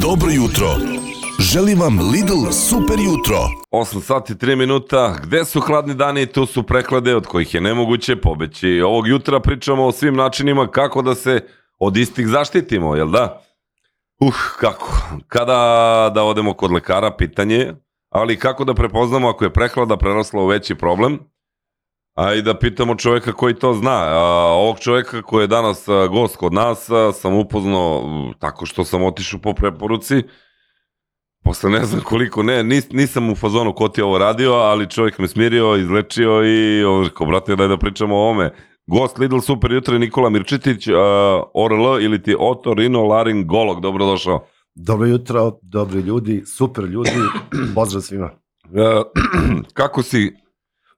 Dobro jutro. Želim vam Lidl super jutro. 8 sati 3 minuta, gde su hladni dani, tu su preklade od kojih je nemoguće pobeći. Ovog jutra pričamo o svim načinima kako da se od istih zaštitimo, jel da? Uh, kako? Kada da odemo kod lekara, pitanje je, ali kako da prepoznamo ako je prehlada prerasla u veći problem? A i da pitamo čoveka koji to zna. A, ovog čoveka koji je danas a, gost kod nas a, sam upoznao m, tako što sam otišao po preporuci. Posle ne znam koliko, ne, nis, nisam u fazonu ko ti ovo radio, ali čovjek me smirio, izlečio i on rekao, brate, daj da pričamo o ovome. Gost Lidl Super jutro Nikola Mirčitić, uh, ORL ili ti otorinolaringolog, dobrodošao. Dobro jutro, dobri ljudi, super ljudi, pozdrav svima. Uh, kako si,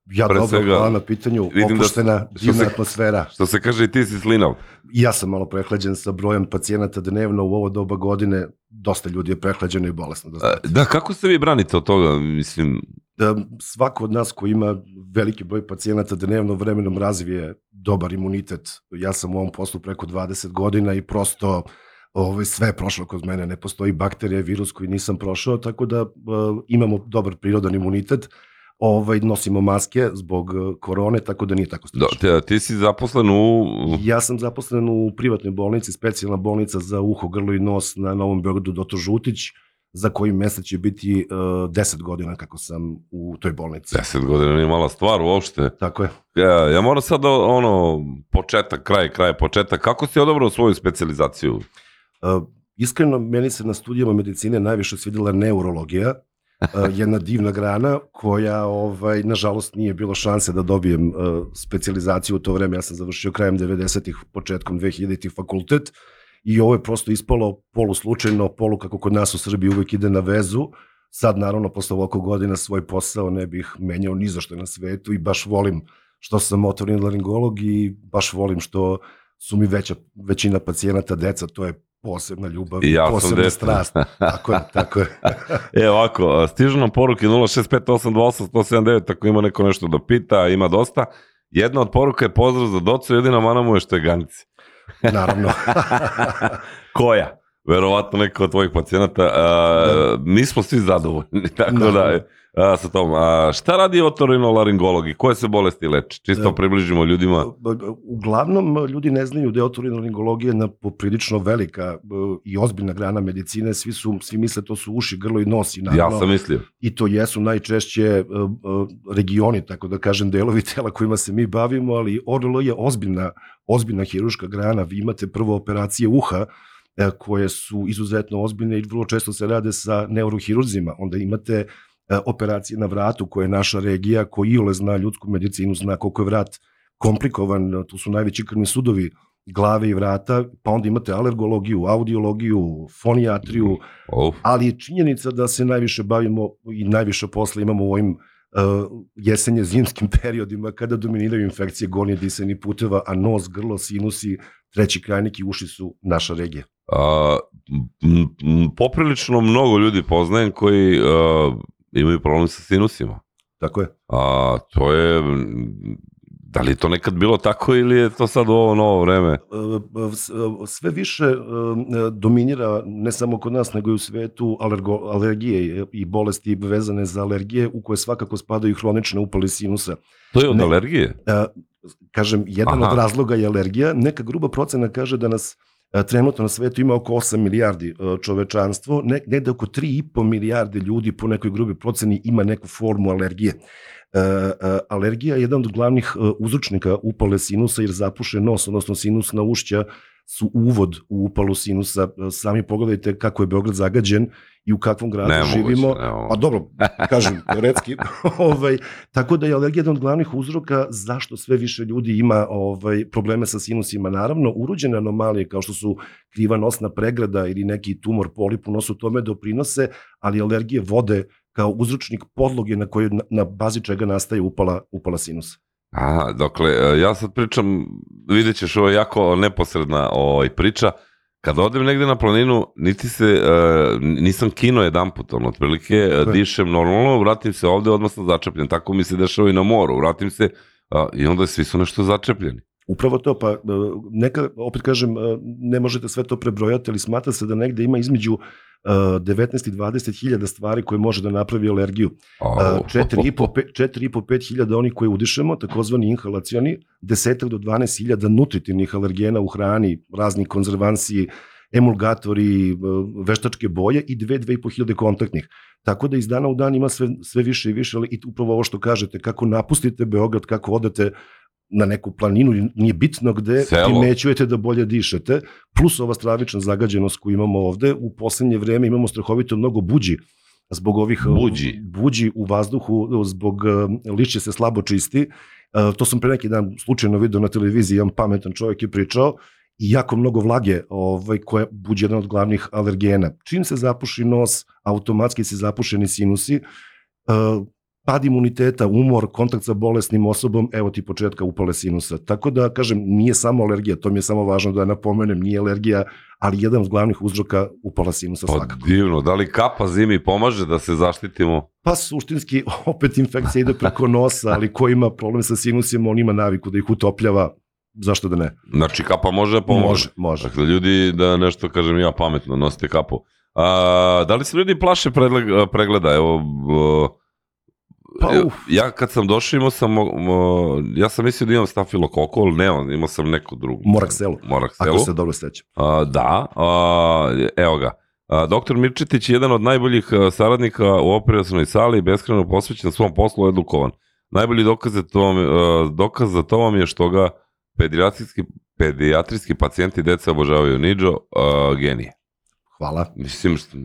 Ja Pre dobro, svega, hvala na pitanju, da- opuštena, što divna se- atmosfera. što se kaže i ti si slinav? I ja sam malo prehlađen sa brojem pacijenata dnevno u ovo doba godine, dosta ljudi je prehlađeno i bolesno. Da znate. da, kako se vi branite od toga, mislim, Da svako od nas ko ima veliki broj pacijenata dnevno vremenom razvije dobar imunitet. Ja sam u ovom poslu preko 20 godina i prosto ovaj, sve je prošlo kod mene, ne postoji bakterija, virus koji nisam prošao, tako da uh, imamo dobar prirodan imunitet. Ovaj, nosimo maske zbog uh, korone, tako da nije tako do, strašno. ti, ti si zaposlen u... Ja sam zaposlen u privatnoj bolnici, specijalna bolnica za uho, grlo i nos na Novom Beogradu Dr. Žutić, za koji mesec će biti uh, 10 godina kako sam u toj bolnici. 10 godina nije mala stvar uopšte. Tako je. Ja, ja moram sad da, ono, početak, kraj, kraj, početak. Kako si odabrao svoju specializaciju? Uh, iskreno, meni se na studijama medicine najviše svidjela neurologija, jedna divna grana koja, ovaj, nažalost, nije bilo šanse da dobijem uh, u to vreme. Ja sam završio krajem 90-ih, početkom 2000-ih fakultet i ovo je prosto ispalo polu slučajno, polu kako kod nas u Srbiji uvek ide na vezu. Sad, naravno, posle ovako godina svoj posao ne bih menjao ni za što na svetu i baš volim što sam otorinolaringolog i baš volim što su mi veća, većina pacijenata deca, to je posebna ljubav, I ja posebna strast. Tako je, tako je. E, ovako, stižu nam poruke 065828179 ako ima neko nešto da pita, ima dosta. Jedna od poruka je pozdrav za docu, jedina mana mu je što je ganici. Naravno. Koja? Verovatno neko od tvojih pacijenata. A, nismo svi zadovoljni, tako da, Naravno. A, sa tom. A, šta radi otorinolaringolog i koje se bolesti leče? Čisto Da. približimo ljudima. Uglavnom, ljudi ne znaju da je otorinolaringologija jedna poprilično velika e, i ozbiljna grana medicine. Svi, su, svi misle to su uši, grlo i nos. I naravno, Ja sam mislio. i to jesu najčešće e, e, regioni, tako da kažem, delovi tela kojima se mi bavimo, ali ORL je ozbiljna, ozbiljna hiruška grana. Vi imate prvo operacije uha, e, koje su izuzetno ozbiljne i vrlo često se rade sa neurohirurzima. Onda imate e, operacije na vratu, koje je naša regija, ko iole zna ljudsku medicinu, zna koliko je vrat komplikovan, tu su najveći krvni sudovi glave i vrata, pa onda imate alergologiju, audiologiju, fonijatriju, Uf. ali je činjenica da se najviše bavimo i najviše posla imamo u ovim uh, jesenje zimskim periodima kada dominiraju infekcije gornje disajnih puteva, a nos, grlo, sinusi, treći krajnik i uši su naša regija. A, m, m, poprilično mnogo ljudi poznajem koji a, imaju problem sa sinusima. Tako je. A to je, da li je to nekad bilo tako ili je to sad u ovo novo vreme? S- uh, Sve više uh, dominira ne samo kod nas, nego i u svetu alergo, alergije i bolesti vezane za alergije u koje svakako spadaju hronične upale sinusa. To je od Ne. alergije? E, kažem, jedan Aha. od razloga je alergija. Neka gruba procena kaže da nas e, trenutno na svetu ima oko 8 milijardi e, čovečanstvo, ne, negde oko 3,5 milijarde ljudi po nekoj grubi proceni ima neku formu alergije. E, e, alergija je jedan od glavnih e, uzročnika upale sinusa jer zapuše nos, odnosno sinusna ušća su uvod u upalu sinusa. Sami pogledajte kako je Beograd zagađen i u kakvom gradu Nemoguće, živimo. nemoguće. Pa dobro, kažem, teoretski. ovaj, tako da je alergija jedan od glavnih uzroka zašto sve više ljudi ima ovaj probleme sa sinusima. Naravno, urođene anomalije kao što su kriva nosna pregrada ili neki tumor polip u nosu tome doprinose, ali alergije vode kao uzročnik podloge na kojoj na, na bazi čega nastaje upala upala sinusa. A, dakle, e, ja sad pričam, vidjet ćeš, ovo je jako neposredna ovaj, priča. Kad odem negde na planinu, niti se, uh, nisam kino jedan put, ono, otprilike, Tako je. dišem normalno, vratim se ovde, odmah sam začepljen. Tako mi se dešava i na moru, vratim se uh, i onda svi su nešto začepljeni. Upravo to, pa e, neka, opet kažem, e, ne možete sve to prebrojati, ali smatra se da negde ima između 19 i 20 hiljada stvari koje može da napravi alergiju. Au. 4,5-5 hiljada onih koje udišemo, takozvani inhalacioni, 10 do 12 hiljada nutritivnih alergena u hrani, razni konzervansi, emulgatori, e, veštačke boje i 2-2,5 hiljade kontaktnih. Tako da iz dana u dan ima sve, sve više i više, ali i upravo ovo što kažete, kako napustite Beograd, kako odete na neku planinu, nije bitno gde, Selo. primećujete da bolje dišete, plus ova stravična zagađenost koju imamo ovde, u poslednje vreme imamo strahovito mnogo buđi, zbog ovih Buđi. buđi u vazduhu, zbog e, lišće se slabo čisti. To sam pre neki dan slučajno video na televiziji, jedan pametan čovjek je pričao, i jako mnogo vlage ovaj, koja buđe jedan od glavnih alergena. Čim se zapuši nos, automatski se zapušeni sinusi, uh, pad imuniteta, umor, kontakt sa bolesnim osobom, evo ti početka upale sinusa. Tako da, kažem, nije samo alergija, to mi je samo važno da napomenem, nije alergija, ali jedan od glavnih uzroka upala sinusa Pa svakako. divno, da li kapa zimi pomaže da se zaštitimo? Pa suštinski, opet infekcija ide preko nosa, ali ko ima problem sa sinusima, on ima naviku da ih utopljava, zašto da ne? Znači kapa može da pomože. Može, može. Dakle, ljudi, da nešto kažem ja pametno, nosite kapu. A, da li se ljudi plaše pregleda? Evo, Pa, uf. ja kad sam došao imao sam, ja sam mislio da imam stafilokoko, ali ne, imao sam neku drugu. Morakselu. Morakselu. Ako se dobro sećam. Da, a, evo ga. A, doktor Mirčetić je jedan od najboljih saradnika u operacionoj sali i beskreno posvećen svom poslu edukovan. Najbolji dokaz, za to, vam dokaz za to vam je što ga pediatrijski, pediatrijski pacijenti i deca obožavaju. Niđo, a, genije. Hvala. Mislim, što,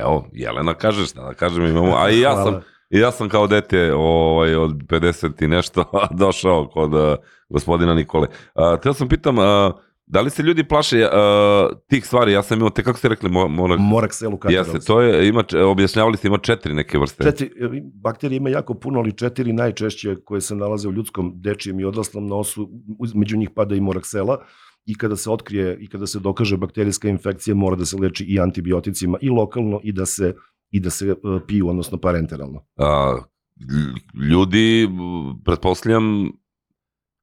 evo, Jelena kaže šta da kažem, imamo, a i ja Hvala. sam, i ja sam kao dete ovaj, od 50 i nešto došao kod a, gospodina Nikole. A, teo sam pitam, a, da li se ljudi plaše a, tih stvari? Ja sam imao, te kako ste rekli, mo, morak, Morakselu katarals. jeste, to je, ima, objašnjavali ste, ima četiri neke vrste. Četiri, bakterije ima jako puno, ali četiri najčešće koje se nalaze u ljudskom, dečijem i odraslom nosu, među njih pada i moraksela i kada se otkrije i kada se dokaže bakterijska infekcija mora da se leči i antibioticima i lokalno i da se i da se e, piju, odnosno parenteralno. A, lj- ljudi, pretpostavljam,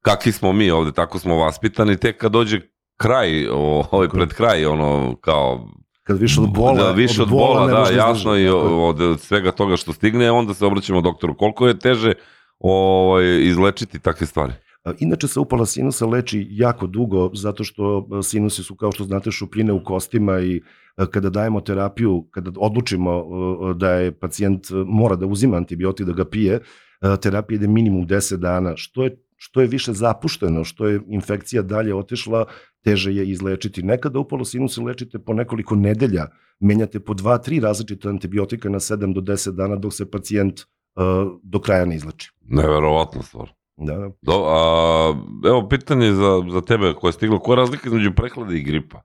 kakvi smo mi ovde, tako smo vaspitani, tek kad dođe kraj, ovaj pred kraj, ono, kao, Kad više od bola, da, više od bola, ne da, može jasno, i od, od svega toga što stigne, onda se obraćamo doktoru. Koliko je teže ovaj, izlečiti takve stvari? Inače se upala sinusa leči jako dugo zato što a, sinusi su kao što znate šupljine u kostima i kada dajemo terapiju, kada odlučimo a, da je pacijent a, mora da uzima antibiotik, da ga pije, terapija ide minimum 10 dana. Što je što je više zapušteno, što je infekcija dalje otešla, teže je izlečiti. Nekada upalo sinusa lečite po nekoliko nedelja, menjate po dva, tri različite antibiotika na 7 do 10 dana dok se pacijent a, do kraja ne izleči. Neverovatna stvar. Da, da. Do, a, evo pitanje za, za tebe koje je stiglo, koja je razlika između prehlade i gripa?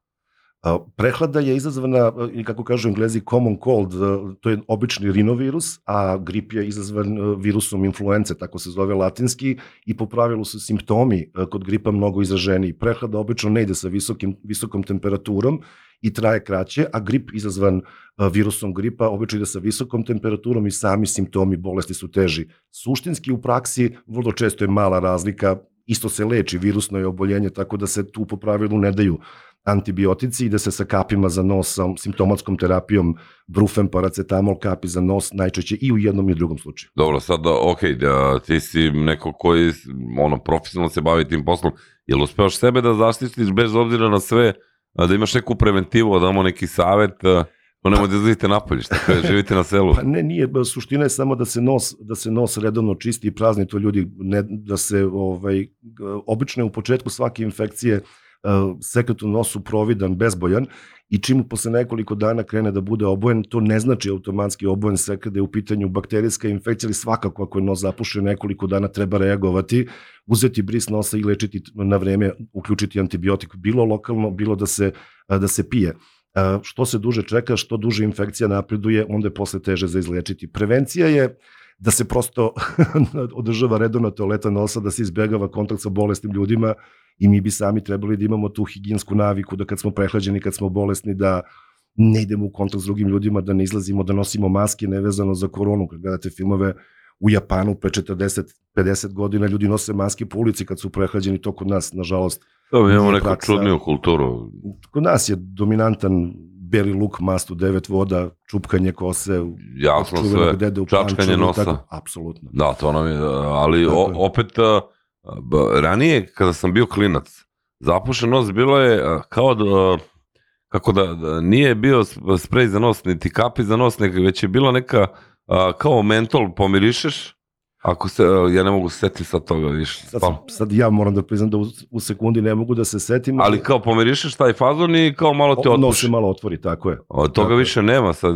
Prehlada je izazvana, i kako kažu englezi, common cold, to je obični rinovirus, a grip je izazvan virusom influence, tako se zove latinski, i po pravilu su simptomi kod gripa mnogo izraženiji. Prehlada obično ne ide sa visokim, visokom temperaturom i traje kraće, a grip izazvan virusom gripa obično ide sa visokom temperaturom i sami simptomi bolesti su teži. Suštinski u praksi vrlo često je mala razlika, isto se leči virusno je oboljenje, tako da se tu po pravilu ne daju antibiotici i da se sa kapima za nos, sa simptomatskom terapijom, brufen, paracetamol, kapi za nos, najčešće i u jednom i u drugom slučaju. Dobro, sad, ok, da, ti si neko koji ono, profesionalno se bavi tim poslom, jel uspeoš sebe da zaštitiš bez obzira na sve, da imaš neku preventivu, da damo neki savet, pa nemoj da izlazite napolje, šta kada živite na selu. Pa ne, nije, suština je samo da se nos, da se nos redovno čisti i prazni, to ljudi, ne, da se, ovaj, obično je u početku svake infekcije uh, sekret u nosu providan, bezbojan i čim posle nekoliko dana krene da bude obojen, to ne znači automatski obojen sekret da je u pitanju bakterijska infekcija, ali svakako ako je nos zapušen nekoliko dana treba reagovati, uzeti bris nosa i lečiti na vreme, uključiti antibiotik, bilo lokalno, bilo da se, da se pije. A, što se duže čeka, što duže infekcija napreduje, onda je posle teže za izlečiti. Prevencija je da se prosto održava redovna toaleta nosa, da se izbegava kontakt sa bolesnim ljudima i mi bi sami trebali da imamo tu higijensku naviku da kad smo prehlađeni, kad smo bolesni, da ne idemo u kontakt s drugim ljudima, da ne izlazimo, da nosimo maske nevezano za koronu. Kad gledate filmove u Japanu pre 40-50 godina ljudi nose maske po ulici kad su prehlađeni, to kod nas, nažalost, Da, mi imamo neku praksa. čudniju kulturu. kod nas je dominantan beli luk, mastu, devet voda, čupkanje kose, Jasno sve. dede u čačkanje Pančevu i nosa. Tako, apsolutno. Da, to nam je, ali Tako o, opet, a, b- ranije kada sam bio klinac, zapušen nos bilo je a, kao da, kako da, da nije bio sprej za nos, niti kapi za nos, nego već je bila neka, a, kao mentol pomirišeš, ako se, a, ja ne mogu se setiti sad toga više. Sad, Pa, sad ja moram da priznam da u, u sekundi ne mogu da se setim. ali kao pomirišeš taj fazon i kao malo te O, nos otpuši. se malo otvori, tako je. Od toga tako je. više nema sad.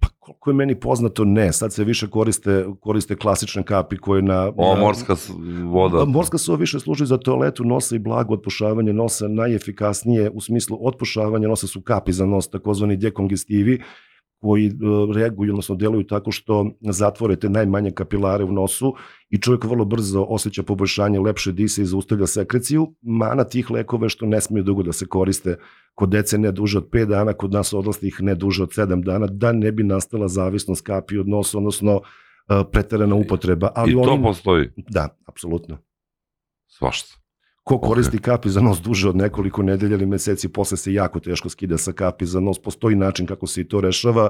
Pa koliko je meni poznato, ne. Sad se više koriste, koriste klasične kapi koje na... O, na- morska voda. Da, morska suva više služi za toaletu nosa i blago otpušavanje nosa. Najefikasnije u smislu otpušavanja nosa su kapi za nos, takozvani dekongestivi, koji e, reaguju, odnosno deluju tako što zatvore te najmanje kapilare u nosu i čovjek vrlo brzo osjeća poboljšanje, lepše dise i zaustavlja sekreciju. Mana tih lekova je što ne smiju dugo da se koriste kod dece ne duže od 5 dana, kod nas odraslih ne duže od 7 dana, da ne bi nastala zavisnost kapi od nosa, odnosno e, preterana upotreba. Ali I to oni, postoji. Da, apsolutno. Svašta. Ko koristi kapi za nos duže od nekoliko nedelja ili meseci, posle se jako teško skida sa kapi za nos. Postoji način kako se i to rešava,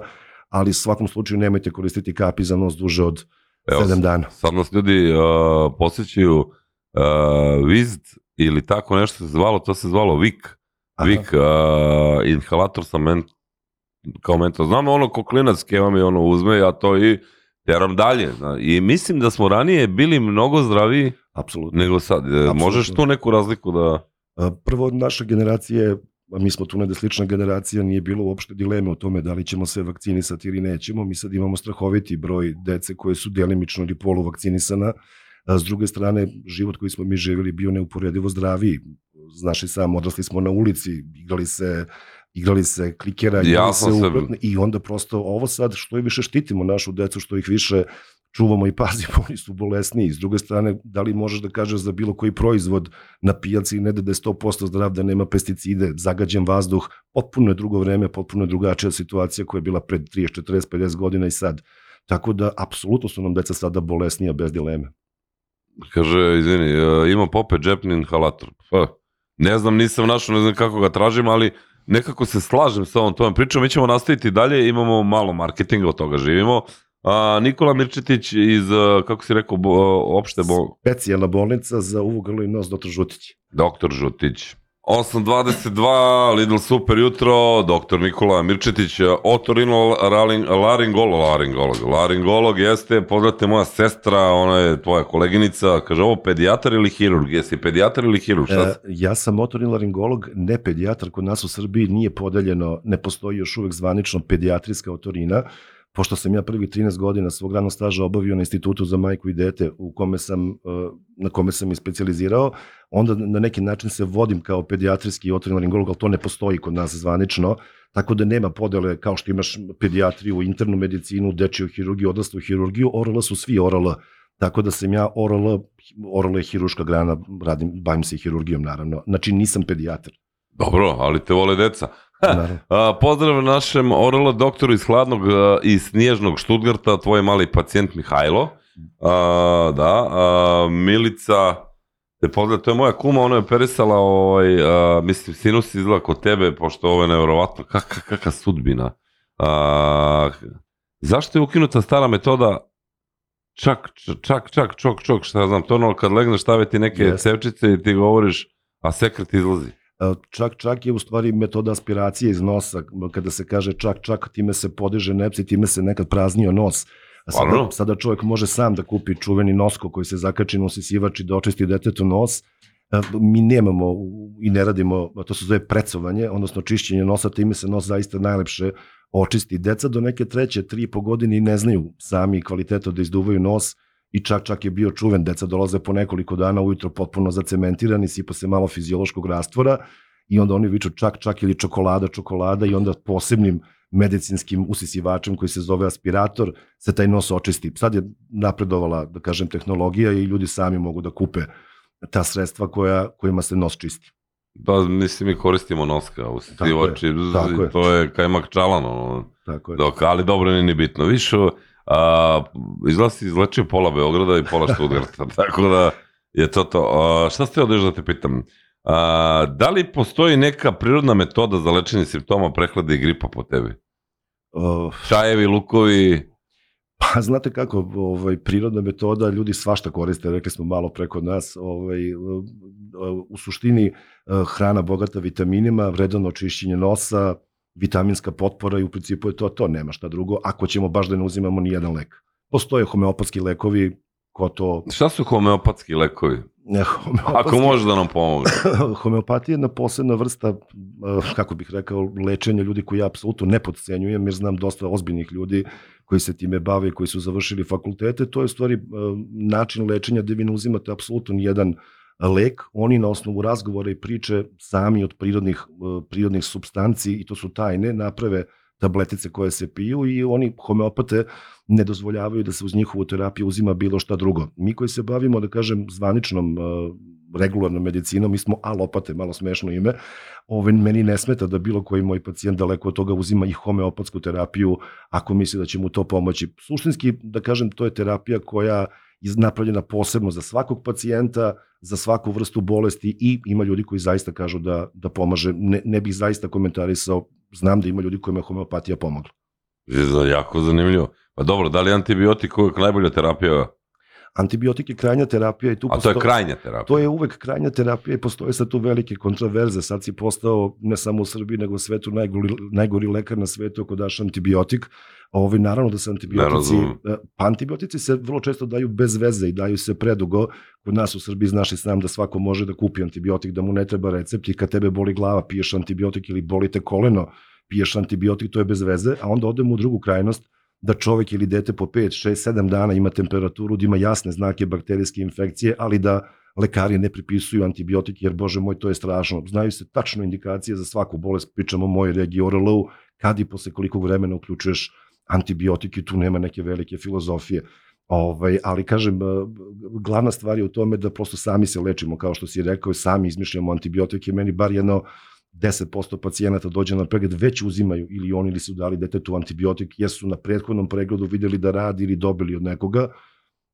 ali u svakom slučaju nemojte koristiti kapi za nos duže od Evo, 7 dana. Sad nas ljudi uh, posjećaju uh, Vizd ili tako nešto se zvalo, to se zvalo Vik. Aha. Vik, uh, inhalator sa men, kao mentor. Znam ono ko klinac keva mi ono uzme, ja to i teram dalje. zna. I mislim da smo ranije bili mnogo zdraviji Apsolutno. nego sad. E, Apsolutno. Možeš tu neku razliku da... Prvo, naša generacija, a mi smo tu negde slična generacija, nije bilo uopšte dileme o tome da li ćemo se vakcinisati ili nećemo. Mi sad imamo strahoviti broj dece koje su delimično ili polu vakcinisana. A, S druge strane, život koji smo mi živjeli bio neuporedivo zdraviji. Znaš i sam, odrasli smo na ulici, igrali se igrali se klikera, igrali Jasno se upratne, i onda prosto ovo sad što je više štitimo našu decu, što ih više čuvamo i pazimo, oni su bolesniji. S druge strane, da li možeš da kažeš za bilo koji proizvod na pijaci ne da je 100% zdrav, da nema pesticide, zagađen vazduh, potpuno je drugo vreme, potpuno je drugačija situacija koja je bila pred 30, 40, 50 godina i sad. Tako da, apsolutno su nam deca sada bolesnija bez dileme. Kaže, izvini, e, ima pope džepni inhalator. Ne znam, nisam našao, ne znam kako ga tražim, ali nekako se slažem sa ovom tvojom pričom. Mi ćemo nastaviti dalje, imamo malo marketinga, od toga živimo. A, Nikola Mirčetić iz, e, kako si rekao, bo, e, opšte bo, Specijalna bolnica za uvo grlo i nos, dr. Žutić. doktor Žutić. 8.22, Lidl super jutro, doktor Nikola Mirčetić, otorino laring, laringolog, laringolog, laringolog jeste, pozdravite moja sestra, ona je tvoja koleginica, kaže ovo pedijatar ili hirurg, jesi pedijatar ili hirurg, šta E, ja sam otorinolaringolog, ne pedijatar, kod nas u Srbiji nije podeljeno, ne postoji još uvek zvanično pedijatrijska otorina, pošto sam ja prvi 13 godina svog radnog staža obavio na institutu za majku i dete u kome sam, e, na kome sam i specializirao, onda na neki način se vodim kao pedijatrijski otorinolaringolog, ali to ne postoji kod nas zvanično, tako da nema podele kao što imaš pedijatriju, internu medicinu, dečiju hirurgiju, odraslu hirurgiju, ORL su svi ORL, Tako da sam ja ORL, ORL je hiruška grana, radim, bavim se i hirurgijom naravno. Znači nisam pedijatar. Dobro, ali te vole deca. A, pozdrav našem ORL doktoru iz hladnog i snježnog Štutgarta, tvoj mali pacijent Mihajlo. A, da, a, Milica, te pozdrav, to je moja kuma, ona je operisala, ovaj, a, mislim, sinus izgleda kod tebe, pošto ovo je nevjerovatno, kaka, kaka sudbina. A, zašto je ukinuta stara metoda čak, čak, čak, čok, čok, šta ja znam, to ono kad legneš stave ti neke Jeste. cevčice i ti govoriš, a sekret izlazi. Čak, čak je u stvari metoda aspiracije iz nosa. Kada se kaže čak, čak, time se podiže neps i time se nekad praznio nos. A sada, sada čovjek može sam da kupi čuveni nosko koji se zakači na usisivač i da očisti detetu nos. Mi nemamo i ne radimo, to se zove precovanje, odnosno čišćenje nosa, time se nos zaista najlepše očisti. Deca do neke treće, tri i po godine i ne znaju sami kvaliteto da izduvaju nos i čak čak je bio čuven, deca dolaze po nekoliko dana ujutro potpuno zacementirani, sipa se malo fiziološkog rastvora i onda oni viču čak čak ili čokolada, čokolada i onda posebnim medicinskim usisivačem koji se zove aspirator se taj nos očisti. Sad je napredovala, da kažem, tehnologija i ljudi sami mogu da kupe ta sredstva koja, kojima se nos čisti. Da, mislim, mi koristimo noska u sisivači, tako je. to je kajmak čalan, ono, Tako je. dok, ali dobro, nije ni bitno. Više, a, izgleda si izlečio pola Beograda i pola Štutgarta, tako da je to to. A, šta ste odeš da te pitam? A, da li postoji neka prirodna metoda za lečenje simptoma prehlade i gripa po tebi? Uh, Čajevi, lukovi, Pa znate kako, ovaj, prirodna metoda, ljudi svašta koriste, rekli smo malo preko nas, ovaj, u suštini hrana bogata vitaminima, vredano očišćenje nosa, vitaminska potpora i u principu je to to, nema šta drugo, ako ćemo baš da ne uzimamo ni jedan lek. Postoje homeopatski lekovi, ko to... Šta su homeopatski lekovi? Ne, homeopatski... Ako može da nam pomogne. Homeopatija je jedna posebna vrsta, eh, kako bih rekao, lečenja ljudi koji ja apsolutno ne podcenjujem, jer znam dosta ozbiljnih ljudi koji se time bave, koji su završili fakultete. To je u stvari eh, način lečenja gde vi ne uzimate apsolutno nijedan lek, oni na osnovu razgovora i priče sami od prirodnih, eh, prirodnih substanci, i to su tajne, naprave tabletice koje se piju i oni homeopate ne dozvoljavaju da se uz njihovu terapiju uzima bilo šta drugo. Mi koji se bavimo, da kažem, zvaničnom uh, regularnom medicinom, mi smo alopate, malo smešno ime, ove, meni ne smeta da bilo koji moj pacijent daleko od toga uzima i homeopatsku terapiju ako misli da će mu to pomoći. Suštinski, da kažem, to je terapija koja je napravljena posebno za svakog pacijenta, za svaku vrstu bolesti i ima ljudi koji zaista kažu da, da pomaže. Ne, ne bih zaista komentarisao, znam da ima ljudi kojima je homeopatija pomogla. Jako zanimljivo. Pa dobro, da li antibiotik uvek najbolja terapija? Antibiotik je krajnja terapija i tu A to je krajnja terapija? To je uvek krajnja terapija i postoje sad tu velike kontraverze. Sad si postao ne samo u Srbiji, nego u svetu najgori, najgori lekar na svetu ako daš antibiotik. Ovi, naravno da se antibiotici... Pa antibiotici se vrlo često daju bez veze i daju se predugo. Kod nas u Srbiji znaš i sam da svako može da kupi antibiotik, da mu ne treba recept i kad tebe boli glava, piješ antibiotik ili boli te koleno, piješ antibiotik, to je bez veze, a onda odemo u drugu krajnost, da čovek ili dete po 5, 6, 7 dana ima temperaturu, da ima jasne znake bakterijske infekcije, ali da lekari ne pripisuju antibiotik, jer bože moj, to je strašno. Znaju se tačno indikacije za svaku bolest, pričamo o mojoj regiji ORL-u, kad i posle koliko vremena uključuješ antibiotik i tu nema neke velike filozofije. Ovaj, ali kažem, glavna stvar je u tome da prosto sami se lečimo, kao što si rekao, sami izmišljamo antibiotike, meni bar jedno 10% pacijenata dođe na pregled, već uzimaju ili oni ili su dali detetu antibiotik, jer su na prethodnom pregledu videli da radi ili dobili od nekoga.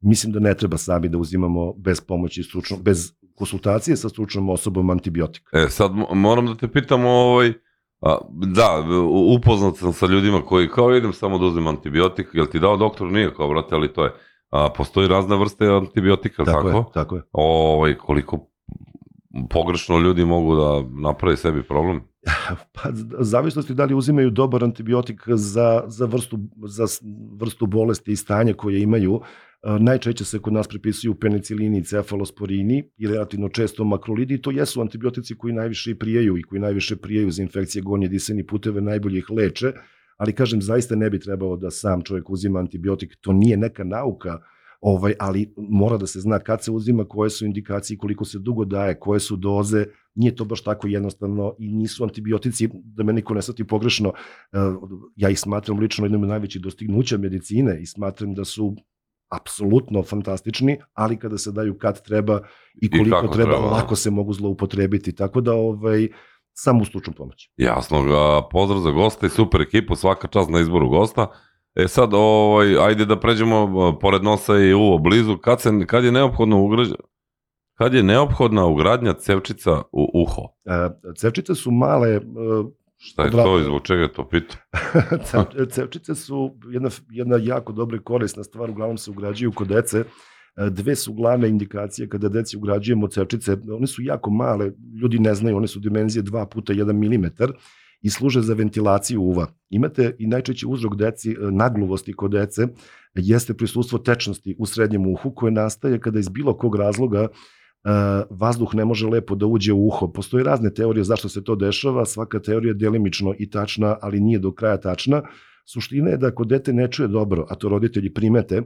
Mislim da ne treba sami da uzimamo bez pomoći stručno, bez konsultacije sa stručnom osobom antibiotik. E, sad moram da te pitam ovaj, a, da, upoznat sam sa ljudima koji kao idem samo da uzmem antibiotik, jel ti dao doktor? Nije kao, brate, ali to je. A, postoji razne vrste antibiotika, tako? Tako je, tako je. Ovaj, koliko pogrešno ljudi mogu da naprave sebi problem? Pa, zavisnosti da li uzimaju dobar antibiotik za, za, vrstu, za vrstu bolesti i stanja koje imaju. Najčešće se kod nas pripisuju penicilini, cefalosporini i relativno često makrolidi i to jesu antibiotici koji najviše prijaju i koji najviše prijaju za infekcije gornje disajni puteve, najbolje ih leče, ali kažem, zaista ne bi trebalo da sam čovjek uzima antibiotik, to nije neka nauka, ovaj, ali mora da se zna kad se uzima, koje su indikacije, koliko se dugo daje, koje su doze, nije to baš tako jednostavno i nisu antibiotici, da me niko ne sati pogrešno, eh, ja ih smatram lično jednom od najvećih dostignuća medicine i smatram da su apsolutno fantastični, ali kada se daju kad treba i koliko I treba, treba, da. lako se mogu zloupotrebiti, tako da ovaj, samo u stručnu pomoć. Jasno, pozdrav za gosta i super ekipu, svaka čast na izboru gosta. E sad, ovaj, ajde da pređemo pored nosa i uvo blizu, kad, se, kad je neophodno ugrađa, kad je neophodna ugradnja cevčica u uho? E, cevčice su male... E, Šta je to i zbog čega to pitam? cevčice su jedna, jedna jako dobra i korisna stvar, uglavnom se ugrađuju kod dece. E, dve su glavne indikacije kada deci ugrađujemo cevčice. One su jako male, ljudi ne znaju, one su dimenzije 2 puta 1 mm i služe za ventilaciju uva. Imate i najčešći uzrok deci, e, nagluvosti kod dece, jeste prisustvo tečnosti u srednjem uhu koje nastaje kada iz bilo kog razloga Uh, vazduh ne može lepo da uđe u uho. Postoje razne teorije zašto se to dešava, svaka teorija je delimično i tačna, ali nije do kraja tačna. Suština je da ako dete ne čuje dobro, a to roditelji primete,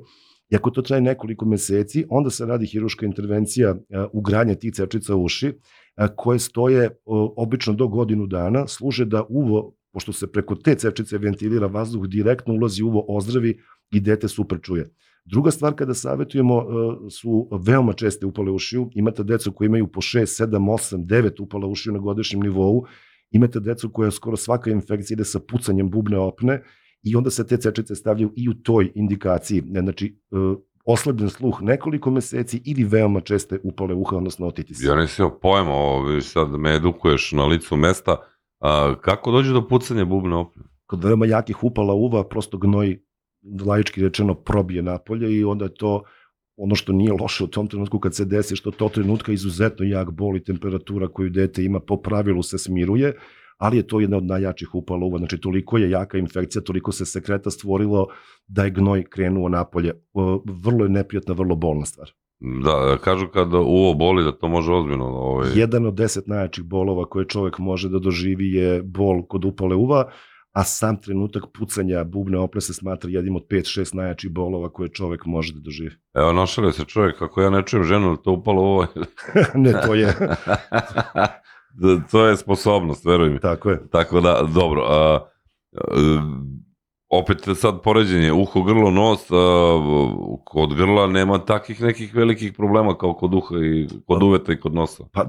i ako to traje nekoliko meseci, onda se radi hiruška intervencija uh, ugradnje tih cevčica u uši, koje stoje obično do godinu dana, služe da uvo, pošto se preko te cevčice ventilira vazduh, direktno ulazi uvo ozdravi i dete super čuje. Druga stvar kada savetujemo e, su veoma česte upale ušiju. Imate decu koji imaju po 6, 7, 8, 9 upala ušiju na godišnjem nivou. Imate decu koja skoro svaka infekcija ide sa pucanjem bubne opne i onda se te cečice stavljaju i u toj indikaciji. Znači, e, oslabljen sluh nekoliko meseci ili veoma česte upale uha, odnosno otitis. Ja nisi imao pojma, ovo, vidiš sad me edukuješ na licu mesta. A, kako dođe do pucanja bubne opne? Kod veoma jakih upala uva prosto gnoj laički rečeno probije napolje i onda je to ono što nije loše u tom trenutku kad se desi, što to trenutka izuzetno jak bol i temperatura koju dete ima po pravilu se smiruje, ali je to jedna od najjačih upala uva. Znači, toliko je jaka infekcija, toliko se sekreta stvorilo da je gnoj krenuo napolje. Vrlo je neprijatna, vrlo bolna stvar. Da, kažu kad uvo boli da to može ozbiljno. Ovaj... Jedan od deset najjačih bolova koje čovek može da doživi je bol kod upale uva, a sam trenutak pucanja bubne opne se smatra jednim od 5-6 najjačih bolova koje čovek može da doživi. Evo, našalio se čovjek, kako ja ne čujem ženu, to upalo ovo. ne, to je. to je sposobnost, veruj mi. Tako je. Tako da, dobro. A, opet sad poređenje, uho, grlo, nos, a, kod grla nema takih nekih velikih problema kao kod uha i kod pa, uveta i kod nosa. Pa,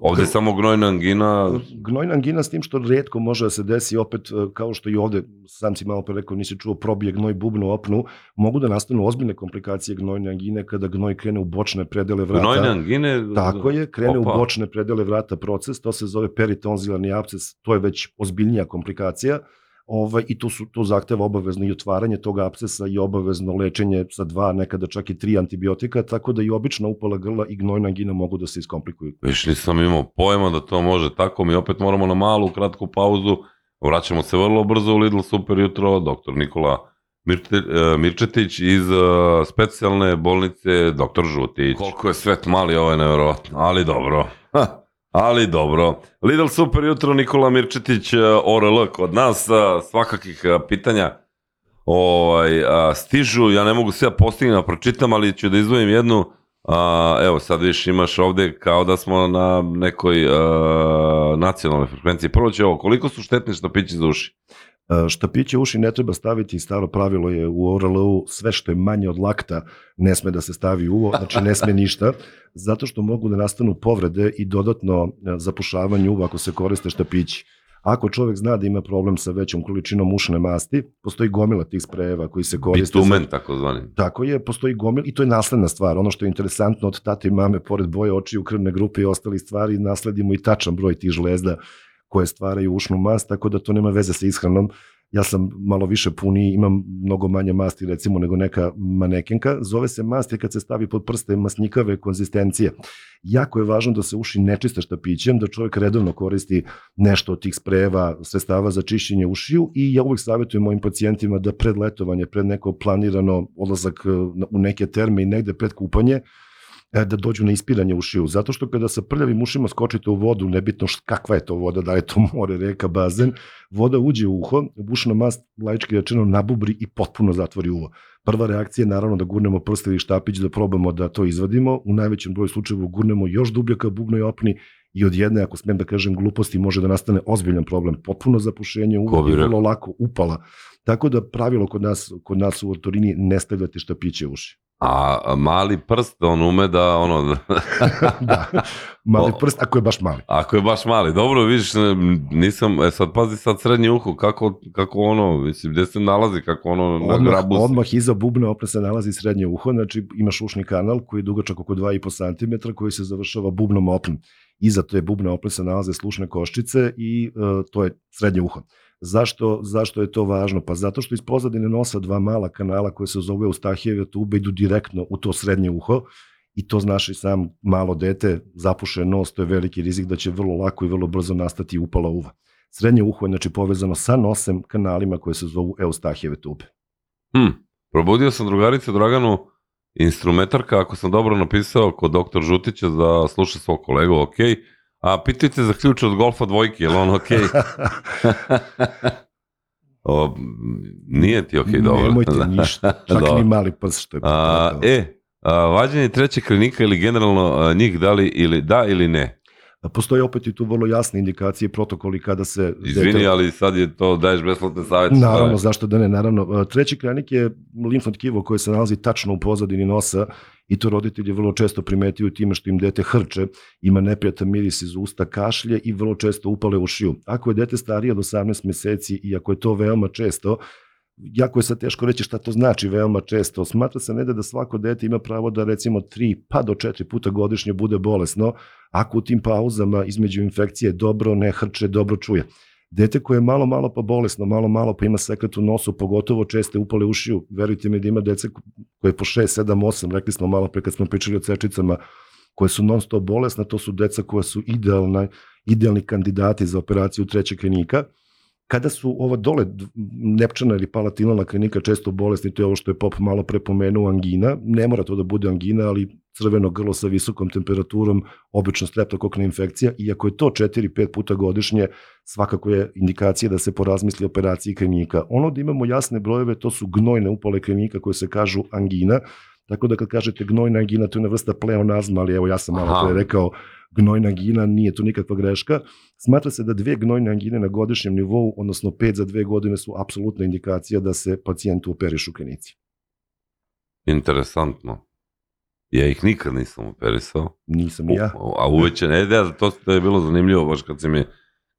ovde je samo gnojna angina. Gnojna angina s tim što redko može da se desi opet, e, kao što i ovde, sam si malo pre rekao, nisi čuo probije gnoj bubnu opnu, mogu da nastanu ozbiljne komplikacije gnojne angine kada gnoj krene u bočne predele vrata. Gnojne angine? Tako je, krene Opa. u bočne predele vrata proces, to se zove peritonzilarni absces, to je već ozbiljnija komplikacija ovaj, i to, su, to zahteva obavezno i otvaranje tog abscesa i obavezno lečenje sa dva, nekada čak i tri antibiotika, tako da i obična upala grla i gnojna angina mogu da se iskomplikuju. Viš, nisam imao pojma da to može tako, mi opet moramo na malu, kratku pauzu, vraćamo se vrlo brzo u Lidl Super jutro, doktor Nikola Mirte, uh, Mirčetić iz uh, specijalne bolnice Doktor Žutić. Koliko je svet mali, ovo je nevjerovatno, ali dobro. Ha. Ali dobro. Lidl super jutro, Nikola Mirčetić, e, ORL kod nas, e, svakakih e, pitanja ovaj, stižu, ja ne mogu sve postigna da pročitam, ali ću da izdvojim jednu, a, evo sad viš imaš ovde kao da smo na nekoj a, nacionalnoj frekvenciji. Prvo će ovo, koliko su štetni štapići za uši? E, štapiće uši ne treba staviti, staro pravilo je u ORL-u sve što je manje od lakta ne sme da se stavi uvo, znači ne sme ništa, zato što mogu da nastanu povrede i dodatno e, zapušavanje uva ako se koriste štapići. Ako čovek zna da ima problem sa većom količinom ušne masti, postoji gomila tih sprejeva koji se koriste. Bitumen, tako zvani. Tako je, postoji gomila i to je nasledna stvar. Ono što je interesantno od tate i mame, pored boje očiju, krvne grupe i ostali stvari, nasledimo i tačan broj tih žlezda koje stvaraju ušnu mast, tako da to nema veze sa ishranom. Ja sam malo više puni, imam mnogo manje masti recimo nego neka manekenka. Zove se mast je kad se stavi pod prste masnikave konzistencije. Jako je važno da se uši ne čiste štapićem, da čovjek redovno koristi nešto od tih sprejeva, sredstava za čišćenje ušiju i ja uvek savjetujem mojim pacijentima da pred letovanje, pred neko planirano odlazak e, u neke terme i negde pred kupanje, da dođu na ispiranje ušiju, zato što kada sa prljavim ušima skočite u vodu, nebitno št, kakva je to voda, da je to more, reka, bazen, voda uđe u uho, ušna mast, laički rečeno, nabubri i potpuno zatvori uvo. Prva reakcija je naravno da gurnemo prst ili štapić da probamo da to izvadimo, u najvećem broju slučajeva gurnemo još dublje ka bubnoj opni i od jedne, ako smem da kažem, gluposti može da nastane ozbiljan problem, potpuno zapušenje uva i vrlo lako upala. Tako da pravilo kod nas, kod nas u ortorini ne stavljate štapiće uši. A mali prst, on ume da ono... da, mali prst, ako je baš mali. Ako je baš mali, dobro, vidiš, nisam, e sad pazi sad srednje uho, kako, kako ono, mislim, gde se nalazi, kako ono na odmah, grabu se... Odmah iza bubne opre se nalazi srednje uho, znači imaš ušni kanal koji je dugačak oko 2,5 cm koji se završava bubnom opnom. Iza to je bubne opre se nalaze slušne koščice i uh, to je srednje uho. Zašto, zašto je to važno? Pa zato što iz pozadine nosa dva mala kanala koje se zove Eustahijeve tube idu direktno u to srednje uho i to znaš i sam malo dete, zapuše nos, to je veliki rizik da će vrlo lako i vrlo brzo nastati upala uva. Srednje uho je znači povezano sa nosem kanalima koje se zovu Eustahijeve tube. Hmm. Probudio sam drugaricu Draganu, instrumentarka, ako sam dobro napisao, kod doktor Žutića da sluša svog kolegu, okej, okay A pitajte za ključ od golfa dvojke, je li on okej? Okay? o, nije ti okej, okay, dobro. Nemojte ništa, čak dobro. ni mali prs što je a, E, a, vađanje treće klinika ili generalno a, njih da li ili da ili ne? Postoje opet i tu vrlo jasne indikacije protokoli kada se... Izvini, dete... ali sad je to, daješ besplatne savjete. Naravno, zašto da ne, naravno. Treći klinik je limfno tkivo koje se nalazi tačno u pozadini nosa i to roditelji vrlo često primetiju time što im dete hrče, ima neprijatan miris iz usta, kašlje i vrlo često upale u šiju. Ako je dete starije od 18 meseci i ako je to veoma često, jako je sad teško reći šta to znači veoma često. Smatra se ne da, svako dete ima pravo da recimo tri pa do četiri puta godišnje bude bolesno, ako u tim pauzama između infekcije dobro ne hrče, dobro čuje. Dete koje je malo, malo pa bolesno, malo, malo pa ima sekret u nosu, pogotovo česte upale ušiju, verujte mi da ima dece koje po 6, 7, 8, rekli smo malo pre kad smo pričali o cečicama, koje su non stop bolesna, to su deca koja su idealna, idealni kandidati za operaciju trećeg klinika. Kada su ova dole nepčana ili palatinalna klinika često bolesni, to je ovo što je Pop malo prepomenuo, angina. Ne mora to da bude angina, ali crveno grlo sa visokom temperaturom, obično streptokokna infekcija, i ako je to 4-5 puta godišnje, svakako je indikacija da se porazmisli operaciji klinika. Ono da imamo jasne brojeve, to su gnojne upale klinika koje se kažu angina, Tako da kad kažete gnojna angina, to je jedna vrsta pleonazma, ali evo ja sam malo pre rekao gnojna angina, nije to nikakva greška. Smatra se da dve gnojne angine na godišnjem nivou, odnosno pet za dve godine su apsolutna indikacija da se pacijentu operišu u klinici. Interesantno. Ja ih nikad nisam operisao. Nisam ja. A uveće ne, da, to, to je bilo zanimljivo baš kad, si mi,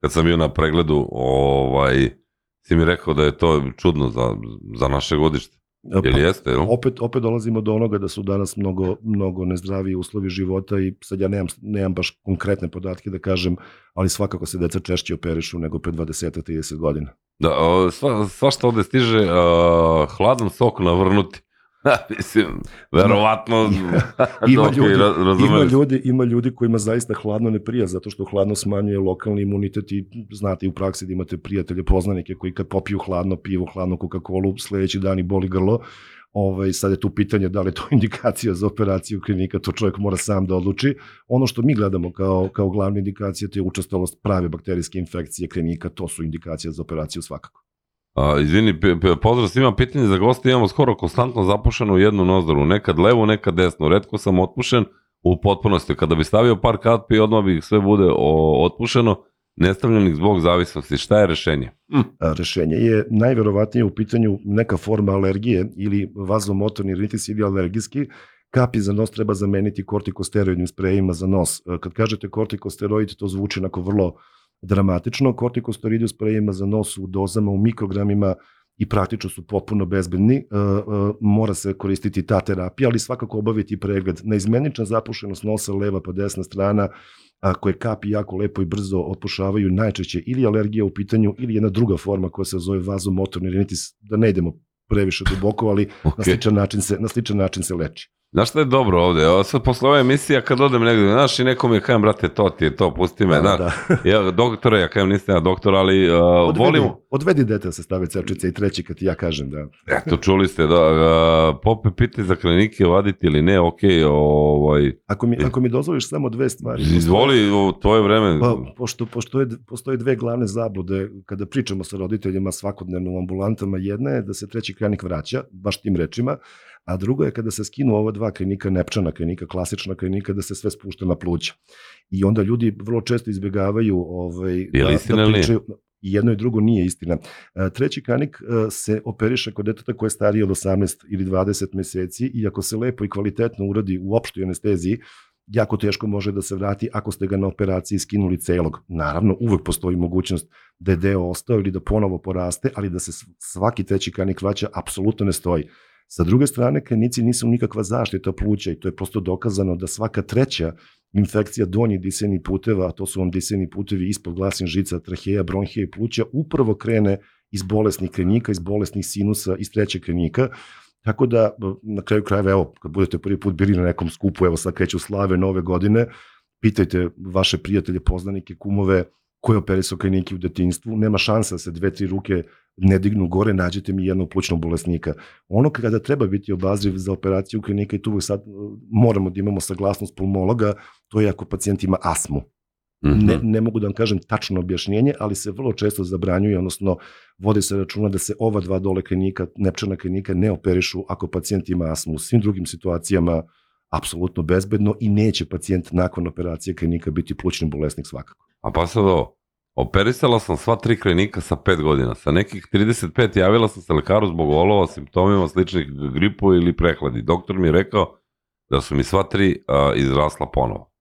kad sam bio na pregledu, ovaj, si mi rekao da je to čudno za, za naše godište. Jel pa, jeste, jel? Opet, opet dolazimo do onoga da su danas mnogo, mnogo nezdravi uslovi života i sad ja nemam, nemam baš konkretne podatke da kažem, ali svakako se deca češće operišu nego pre 20-30 godina. Da, sva, svašta ovde stiže, uh, hladan sok navrnuti. Mislim, verovatno ima, ljudi, ima, ljudi, ima ljudi kojima zaista hladno ne prija, zato što hladno smanjuje lokalni imunitet i znate u praksi da imate prijatelje, poznanike koji kad popiju hladno pivo, hladno Coca-Cola, sledeći dan i boli grlo, Ovaj, sad je tu pitanje da li je to indikacija za operaciju klinika, to čovjek mora sam da odluči. Ono što mi gledamo kao, kao glavna indikacija, to je učestalost prave bakterijske infekcije klinika, to su indikacije za operaciju svakako. A, izvini, pozdrav svima, pitanje za goste, imamo skoro konstantno zapušenu jednu nozdoru, nekad levu, nekad desnu, redko sam otpušen u potpunosti, kada bi stavio par katpi, odmah bi sve bude o, otpušeno, nestavljenih zbog zavisnosti, šta je rešenje? Hm. A, rešenje je najverovatnije u pitanju neka forma alergije ili vazomotorni rinitis ili alergijski, kapi za nos treba zameniti kortikosteroidnim sprejima za nos. Kad kažete kortikosteroid, to zvuči onako vrlo dramatično. Kortikosteroidi u sprejima za nos u dozama u mikrogramima i praktično su potpuno bezbedni. E, e, mora se koristiti ta terapija, ali svakako obaviti pregled. Neizmenična zapušenost nosa, leva pa desna strana, a koje kapi jako lepo i brzo otpušavaju najčešće ili alergija u pitanju ili jedna druga forma koja se zove vazomotorni rinitis, da ne idemo previše duboko, ali okay. na sličan način se na sličan način se leči. Znaš šta je dobro ovde? Ovo sad posle ove emisije, kad odem negde, znaš, i neko mi je kajem, brate, to ti je to, pusti me, da, da. ja, doktore, ja kajem, nisam ja doktor, ali uh, odvedi, volim... Odvedi dete da se stavi cečice i treći kad ti ja kažem, da. Eto, čuli ste, da, uh, pope pite za klinike vaditi ili ne, ok, ovaj... Ako mi, ako mi dozvoliš samo dve stvari. Izvoli, u tvoje vreme. Pa, pošto, pošto je, postoje dve glavne zablude, kada pričamo sa roditeljima svakodnevno u ambulantama, jedna je da se treći klinik vraća, baš tim rečima, a drugo je kada se skinu ova dva klinika, nepčana klinika, klasična klinika, da se sve spušta na pluća. I onda ljudi vrlo često izbjegavaju ovaj, da, da pričaju, i jedno i drugo nije istina. E, treći kanik e, se operiše kod deteta koje je starije od 18 ili 20 meseci i ako se lepo i kvalitetno uradi u opštoj anesteziji, jako teško može da se vrati ako ste ga na operaciji skinuli celog. Naravno, uvek postoji mogućnost da je deo ostao ili da ponovo poraste, ali da se svaki treći kanik vraća, apsolutno ne stoji. Sa druge strane, klinici nisu nikakva zaštita pluća i to je prosto dokazano da svaka treća infekcija donjih disajnih puteva, a to su vam disajni putevi ispod glasnih žica, traheja, bronhija i pluća, upravo krene iz bolesnih krenika, iz bolesnih sinusa, iz trećeg krenika. Tako da, na kraju krajeva, evo, kad budete prvi put bili na nekom skupu, evo sad kreću slave nove godine, pitajte vaše prijatelje, poznanike, kumove, ko je operisao kliniki u detinstvu, nema šansa da se dve, tri ruke ne dignu gore, nađete mi jednog plućnog bolesnika. Ono kada treba biti obazriv za operaciju klinika i tu sad uh, moramo da imamo saglasnost pulmologa, to je ako pacijent ima astmu. Mm -hmm. ne, ne mogu da vam kažem tačno objašnjenje, ali se vrlo često zabranjuje, odnosno vode se računa da se ova dva dole klinika, nepčana klinika ne operišu ako pacijent ima astmu. U svim drugim situacijama apsolutno bezbedno i neće pacijent nakon operacije klinika biti plućni bolesnik svakako. A pa sad ovo, Operisala sam sva tri klinika sa 5 godina. Sa nekih 35 javila sam se lekaru zbog olova, simptomima sličnih gripu ili prehladi. Doktor mi je rekao da su mi sva tri a, izrasla ponovo.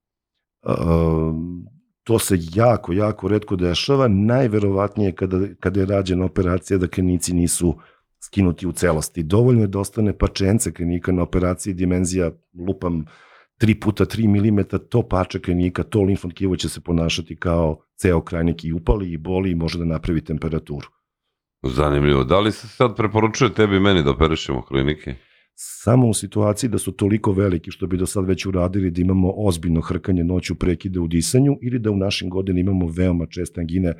Um, to se jako, jako redko dešava. Najverovatnije kada, kada je rađena operacija da klinici nisu skinuti u celosti. Dovoljno je da ostane pačence krenika na operaciji dimenzija, lupam, 3 puta 3 mm, to pače krenika, to limfno tkivo će se ponašati kao ceo krajnik i upali i boli i može da napravi temperaturu. Zanimljivo. Da li se sad preporučuje tebi i meni da operišemo klinike? Samo u situaciji da su toliko veliki što bi do sad već uradili da imamo ozbiljno hrkanje noću prekide u disanju ili da u našim godinama imamo veoma česte angine,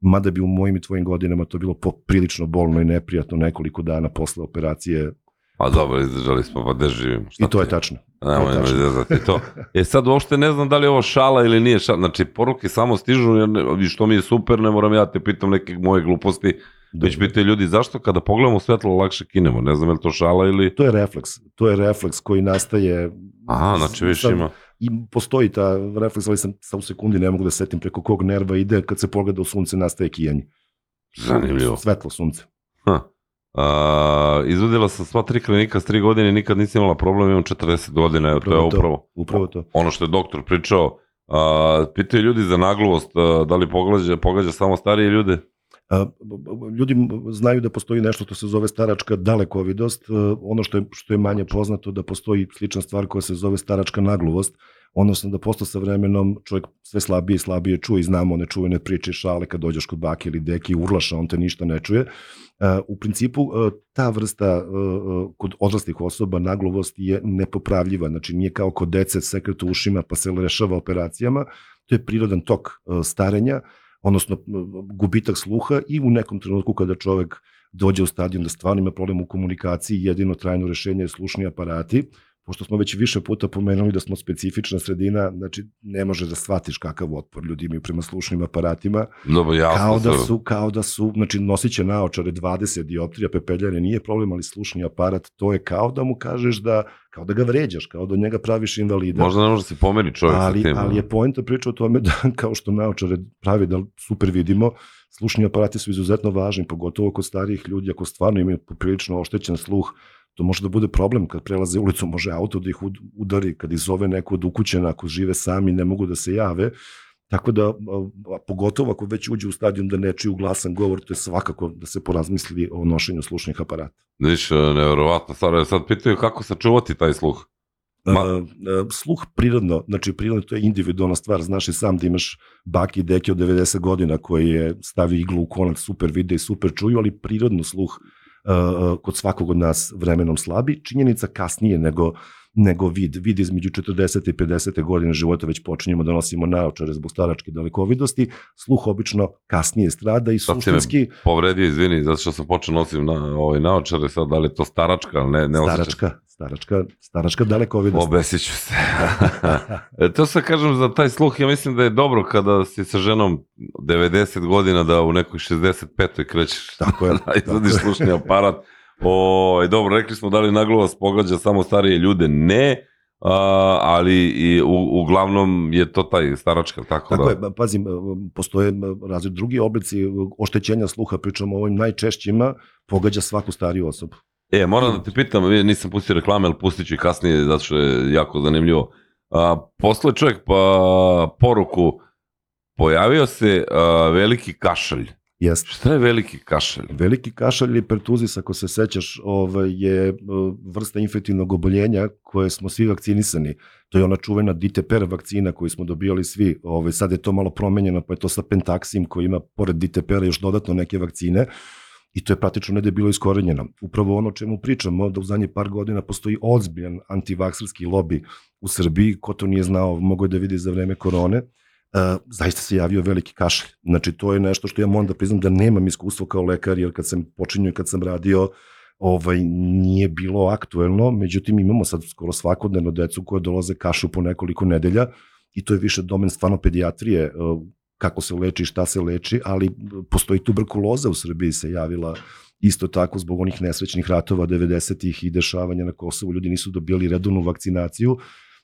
mada bi u mojim i tvojim godinama to bilo poprilično bolno i neprijatno nekoliko dana posle operacije. Pa dobro, izdržali smo, pa živimo? Šta I to je ti? tačno. Nemoj To je tačno. to. E sad uopšte ne znam da li je ovo šala ili nije šala. Znači, poruke samo stižu, jer ne, što mi je super, ne moram ja te pitam neke moje gluposti, već Dobro. pitaju ljudi zašto kada pogledamo svetlo lakše kinemo. Ne znam je li to šala ili... To je refleks. To je refleks koji nastaje Aha, znači više Sad- ima. i postoji ta refleks, ali sam sa u sekundi ne mogu da setim preko kog nerva ide, kad se pogleda u sunce nastaje kijanje. Zanimljivo. Svetlo sunce. Ha. A, izvodila sam sva tri klinika s tri godine nikad nisam imala problem, imam 40 godina, evo, to je Upravo to. upravo Upravo to. ono što je doktor pričao. A, pitaju ljudi za nagluvost, a, da li pogađa, pogađa samo starije ljude? Ljudi znaju da postoji nešto što se zove staračka dalekovidost, e, ono što je, što je manje poznato da postoji slična stvar koja se zove staračka nagluvost, odnosno da posto sa vremenom čovjek sve slabije i slabije čuje i znamo one čuvene priče šale kad dođeš kod bake ili deki urlaša, on te ništa ne čuje. E, U principu e, ta vrsta kod odraslih osoba nagluvost je nepopravljiva, znači nije kao kod dece sekret u ušima pa se rešava operacijama, to je prirodan tok starenja, odnosno gubitak sluha i u nekom trenutku kada čovek dođe u stadijum da stvarno ima problem u komunikaciji, jedino trajno rešenje je slušni aparati, pošto smo već više puta pomenuli da smo specifična sredina, znači ne možeš da shvatiš kakav otpor ljudi imaju prema slušnim aparatima, Dobro, jasno. kao da su, kao da su, znači nosit će naočare 20 dioptrija pepeljare, nije problem, ali slušni aparat, to je kao da mu kažeš da, kao da ga vređaš, kao da od njega praviš invalida. Možda ne može da se pomeri čovjek ali, sa tim. ali je poenta priča o tome da kao što naočare pravi da super vidimo, slušni aparati su izuzetno važni, pogotovo kod starijih ljudi, ako stvarno imaju poprilično oštećen sluh, to može da bude problem kad prelaze ulicu, može auto da ih ud- udari, kad ih zove neko od ukućena, ako žive sami, ne mogu da se jave, Tako da, a, pogotovo ako već uđe u stadijum da ne čuju glasan govor, to je svakako da se porazmisli o nošenju slušnih aparata. Viš, nevjerovatno stvar. Evo Sad pitaju kako sačuvati taj sluh. Ma- Ma... A, sluh prirodno, znači prirodno to je individualna stvar, znaš i sam da imaš baki i deke od 90 godina koji je stavio iglu u konac, super vide i super čuju, ali prirodno sluh kod svakog od nas vremenom slabi, činjenica kasnije nego nego vid. Vid između 40. i 50. godine života već počinjemo da nosimo naočare zbog staračke dalekovidosti, sluh obično kasnije strada i Sad suštinski Povredio, izvini, zato što sam počeo nosim na ovaj naočare, sad da li je to staračka, ali ne, ne staračka, staračka, staračka dalekovidost. Obesit ću se. E, to se kažem za taj sluh, ja mislim da je dobro kada si sa ženom 90 godina da u nekoj 65. krećeš Tako je. da izvadiš tako slušni aparat. O, e, dobro, rekli smo da li nagluvost pogađa samo starije ljude? Ne, a, ali i, u, uglavnom je to taj staračka, tako, Tako da. je, ba- pazim, postoje razli drugi oblici oštećenja sluha, pričamo o ovim najčešćima, pogađa svaku stariju osobu. E, moram da te pitam, nisam pustio reklame, ali pustit ću i kasnije, zato što je jako zanimljivo. A, posle čovjek pa, poruku, pojavio se a, veliki kašalj. Jeste. Šta je veliki kašalj? Veliki kašalj ili pertuzis, ako se sećaš, ovaj, je e, vrsta infektivnog oboljenja koje smo svi vakcinisani. To je ona čuvena DTPR vakcina koju smo dobijali svi. Ovaj, sad je to malo promenjeno, pa je to sa pentaksim koji ima, pored DTPR-a, još dodatno neke vakcine. I to je praktično ne je bilo iskorenjeno. Upravo ono čemu pričamo, da u zadnje par godina postoji ozbiljan antivakserski lobby u Srbiji, ko to nije znao, mogo je da vidi za vreme korone, Uh, zaista se javio veliki kašalj. Znači, to je nešto što ja moram da priznam da nemam iskustvo kao lekar, jer kad sam počinio i kad sam radio, ovaj, nije bilo aktuelno, međutim imamo sad skoro svakodnevno decu koje dolaze kašu po nekoliko nedelja i to je više domen stvarno pedijatrije, uh, kako se leči, šta se leči, ali postoji tuberkuloza u Srbiji se javila isto tako zbog onih nesrećnih ratova 90-ih i dešavanja na Kosovu, ljudi nisu dobili redovnu vakcinaciju,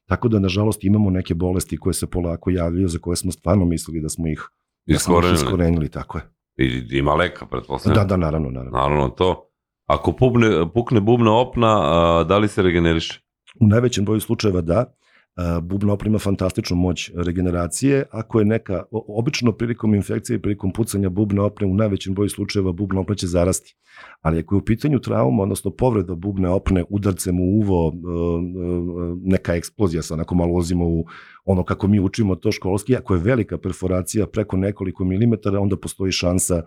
Tako da, nažalost, imamo neke bolesti koje se polako javljaju, za koje smo stvarno mislili da smo ih, da smo ih Iskorenili. iskorenili, tako je. I, ima leka, pretpostavljam. Da, da, naravno, naravno. Naravno to. Ako pukne, pukne bubna opna, a, da li se regeneriše? U najvećem broju slučajeva da, bubna oprema ima fantastičnu moć regeneracije. Ako je neka, obično prilikom infekcije i prilikom pucanja bubne opne, u najvećem broju slučajeva bubna opna će zarasti. Ali ako je u pitanju trauma, odnosno povreda bubne opne udarcem u uvo, uh, uh, neka eksplozija, sa onako malo ulazimo u ono kako mi učimo to školski, ako je velika perforacija preko nekoliko milimetara, onda postoji šansa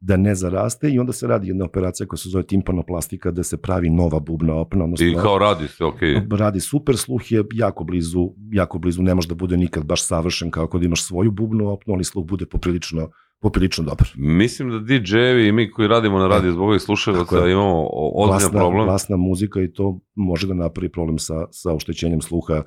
da ne zaraste i onda se radi jedna operacija koja se zove timpanoplastika gde se pravi nova bubna opna, odnosno I kao radi se, okej. radi super, sluh je jako blizu, jako blizu, ne može da bude nikad baš savršen kao kod imaš svoju bubnu opnu, ali sluh bude poprilično, poprilično dobar. Mislim da DJ-evi i mi koji radimo na radiju zbog ovih slušalaca je. imamo ozbiljan problem. glasna muzika i to može da napravi problem sa, sa oštećenjem sluha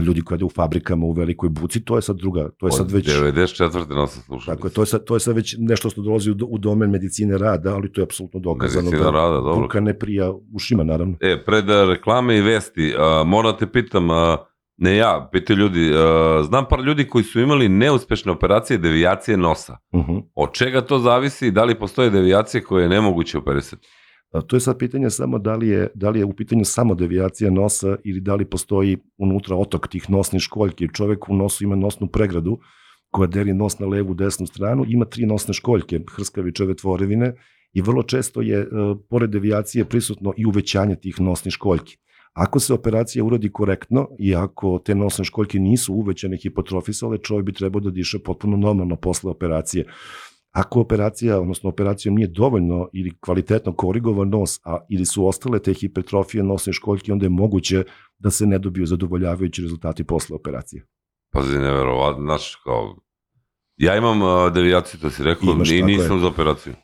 ljudi koji rade u fabrikama u velikoj buci, to je sad druga, to je sad već... 94. nas slušali. Tako je, to je, sad, to je sad već nešto što dolazi u, u domen medicine rada, ali to je apsolutno dokazano Medicina da rada, dobro. buka ne prija ušima, naravno. E, pred a, reklame i vesti, a, moram da te pitam, a, ne ja, pitaju ljudi, a, znam par ljudi koji su imali neuspešne operacije devijacije nosa. Uh -huh. Od čega to zavisi i da li postoje devijacije koje je nemoguće operisati? To je sad pitanje samo da li je, da li je u pitanju samo devijacija nosa ili da li postoji unutra otok tih nosnih školjki. Čovek u nosu ima nosnu pregradu koja deli nos na levu desnu stranu, ima tri nosne školjke, hrskavičeve tvorevine i vrlo često je, e, pored devijacije, prisutno i uvećanje tih nosnih školjki. Ako se operacija uradi korektno i ako te nosne školjke nisu uvećane hipotrofisale, čovjek bi trebao da diše potpuno normalno posle operacije. Ako operacija, odnosno operacijom nije dovoljno ili kvalitetno korigovan nos, a ili su ostale te hipertrofije nosne školjke, onda je moguće da se ne dobiju zadovoljavajući rezultati posle operacije. Pazi, neverovatno, znaš, kao... Ja imam a, devijaciju, to si rekao, Imaš, i nisam je. za operaciju.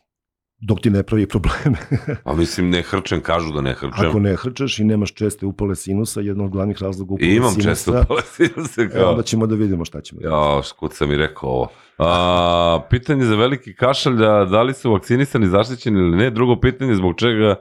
Dok ti ne pravi probleme. A mislim, ne hrčem, kažu da ne hrčem. Ako ne hrčeš i nemaš česte upale sinusa, jedan od glavnih razloga I upale imam sinusa, često palesinu se e, kao... onda ćemo da vidimo šta ćemo. Ja, škut sam i rekao ovo. A, pitanje za veliki kašalj, da, da li su vakcinisani zaštićeni ili ne. Drugo pitanje, zbog čega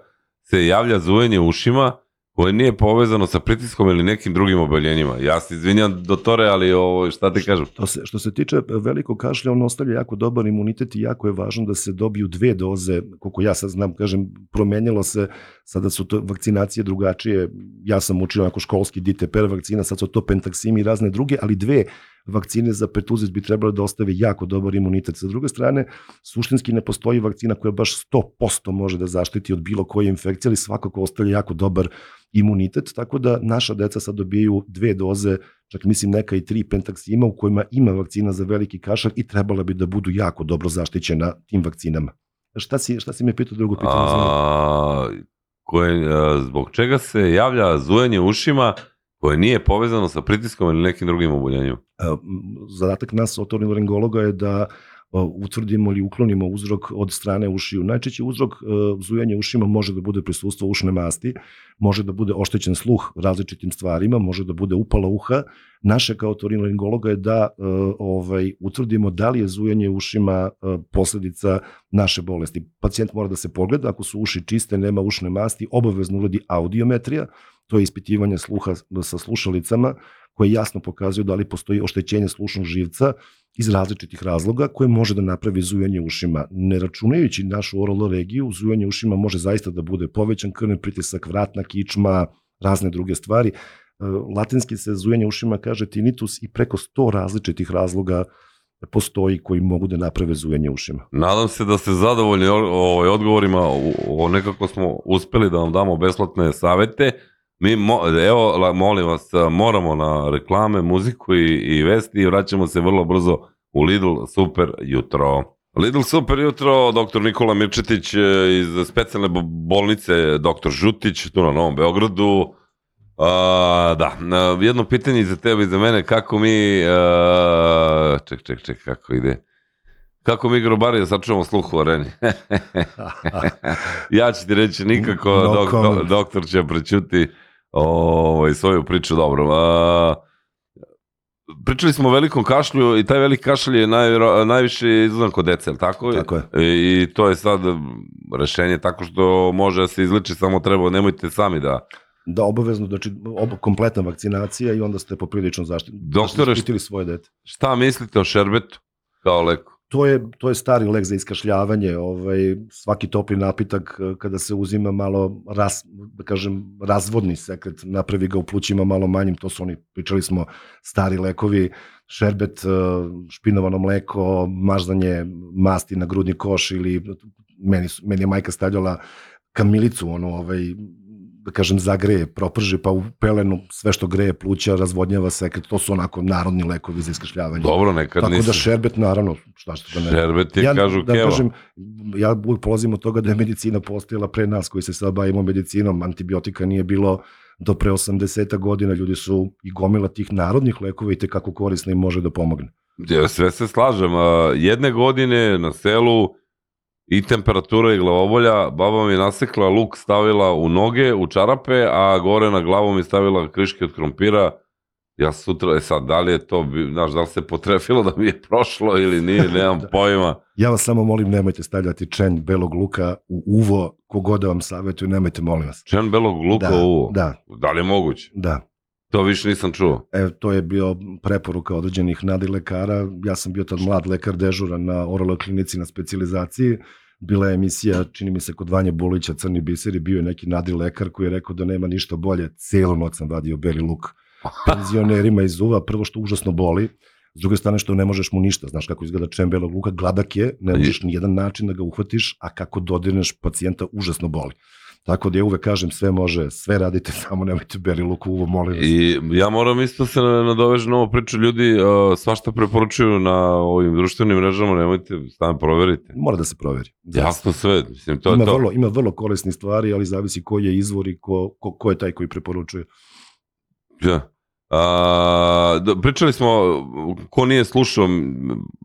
se javlja zujenje ušima koje nije povezano sa pritiskom ili nekim drugim oboljenjima. Ja se izvinjam, dotore, ali ovo, šta ti kažem? To se, što se tiče velikog kašlja, on ostavlja jako dobar imunitet i jako je važno da se dobiju dve doze, koliko ja sad znam, kažem, promenjalo se, sada su to vakcinacije drugačije, ja sam učio onako školski DTPR vakcina, sad su to pentaksimi i razne druge, ali dve vakcine za pertuzis bi trebalo da ostave jako dobar imunitet. Sa druge strane, suštinski ne postoji vakcina koja baš 100% može da zaštiti od bilo koje infekcije, ali svakako ostavlja jako dobar imunitet, tako da naša deca sad dobijaju dve doze čak mislim neka i tri pentaksima u kojima ima vakcina za veliki kašalj i trebala bi da budu jako dobro zaštićena tim vakcinama. Šta si, šta si me pitao drugo pitanje? A... Koje, a, zbog čega se javlja zujenje ušima koje nije povezano sa pritiskom ili nekim drugim oboljenjima? Zadatak nas otorinolaringologa je da utvrdimo ili uklonimo uzrok od strane ušiju. Najčešći uzrok zujanja ušima može da bude prisustvo ušne masti, može da bude oštećen sluh različitim stvarima, može da bude upala uha. Naše kao otorinolaringologa je da ovaj, utvrdimo da li je zujanje ušima posledica naše bolesti. Pacijent mora da se pogleda, ako su uši čiste, nema ušne masti, obavezno uradi audiometrija, to je ispitivanje sluha sa slušalicama, koje jasno pokazuju da li postoji oštećenje slušnog živca iz različitih razloga koje može da napravi zujanje ušima. Ne računajući našu oral regiju, zujanje ušima može zaista da bude povećan krvni pritisak, vratna kičma, razne druge stvari. Latinski se zujanje ušima kaže tinnitus i preko 100 različitih razloga postoji koji mogu da naprave zujanje ušima. Nadam se da ste zadovoljni ovaj odgovorima, o, nekako smo uspeli da vam damo besplatne savete. Mi, mo, evo, molim vas, moramo na reklame, muziku i, i vesti i vraćamo se vrlo brzo u Lidl Super jutro. Lidl Super jutro, dr. Nikola Mirčetić iz specijalne bolnice dr. Žutić, tu na Novom Beogradu. A, da, jedno pitanje za tebe i za mene, kako mi, a, ček, ček, ček, kako ide, kako mi grobari da sačuvamo sluh u areni? ja ću ti reći nikako, no dok, do, doktor će prećuti ovaj, svoju priču dobro. A, pričali smo o velikom kašlju i taj veliki kašalj je naj, najviše izuzan kod dece, tako? Tako je. I, I to je sad rešenje tako što može da se izliči, samo treba, nemojte sami da... Da, obavezno, znači ob, kompletna vakcinacija i onda ste poprilično zaštitili, Doktore, zaštitili svoje dete. Šta mislite o šerbetu kao leku? To je, to je stari lek za iskašljavanje, ovaj, svaki topli napitak eh, kada se uzima malo, ras, da kažem, razvodni sekret, napravi ga u plućima malo manjim, to su oni, pričali smo, stari lekovi, šerbet, eh, špinovano mleko, maždanje masti na grudni koš ili meni, meni je majka stavljala kamilicu, ono, ovaj, da kažem, zagreje, proprži, pa u pelenu sve što greje pluća razvodnjava sekret, to su onako narodni lekovi za iskašljavanje. Dobro, nekad Tako nisam. da šerbet, naravno, šta što da ne. Šerbet je, kažu, da keva. kažem, ja polazim od toga da je medicina postojala pre nas koji se sad bavimo medicinom, antibiotika nije bilo do pre 80 godina, ljudi su i gomila tih narodnih lekova i tekako korisno im može da pomogne. Ja, sve se slažem. Jedne godine na selu i temperatura i glavobolja, baba mi nasekla luk, stavila u noge, u čarape, a gore na glavu mi stavila kriške od krompira. Ja sutra, e sad, da li je to, znaš, da li se potrefilo da mi je prošlo ili nije, nemam Da. pojma. Ja vas samo molim, nemojte stavljati čenj belog luka u uvo, kogoda vam savjetuje, nemojte, molim vas. Čen belog luka da, u ovo. Da, Da li je moguće? da. To više nisam čuo. E, to je bio preporuka određenih nadilekara. Ja sam bio tad mlad lekar dežuran na oraloj klinici na specijalizaciji. Bila je emisija, čini mi se, kod Vanja Bulića, Crni biser i bio je neki nadilekar koji je rekao da nema ništa bolje. Cijelu noć sam vadio beli luk penzionerima iz uva. Prvo što užasno boli, s druge strane što ne možeš mu ništa. Znaš kako izgleda čem belog luka, gladak je, ne možeš ni jedan način da ga uhvatiš, a kako dodirneš pacijenta užasno boli. Tako da ja uvek kažem sve može, sve radite, samo nemojte beli luk u uvo, molim vas. I ja moram isto se nadovežem na ovu priču. Ljudi uh, svašta preporučuju na ovim društvenim mrežama, nemojte, stavim proverite. Mora da se proveri. Jasno sve, mislim, to je ima, to. vrlo, ima vrlo korisni stvari, ali zavisi koji je izvor i ko, ko, ko je taj koji preporučuje. Ja. Da, pričali smo, ko nije slušao,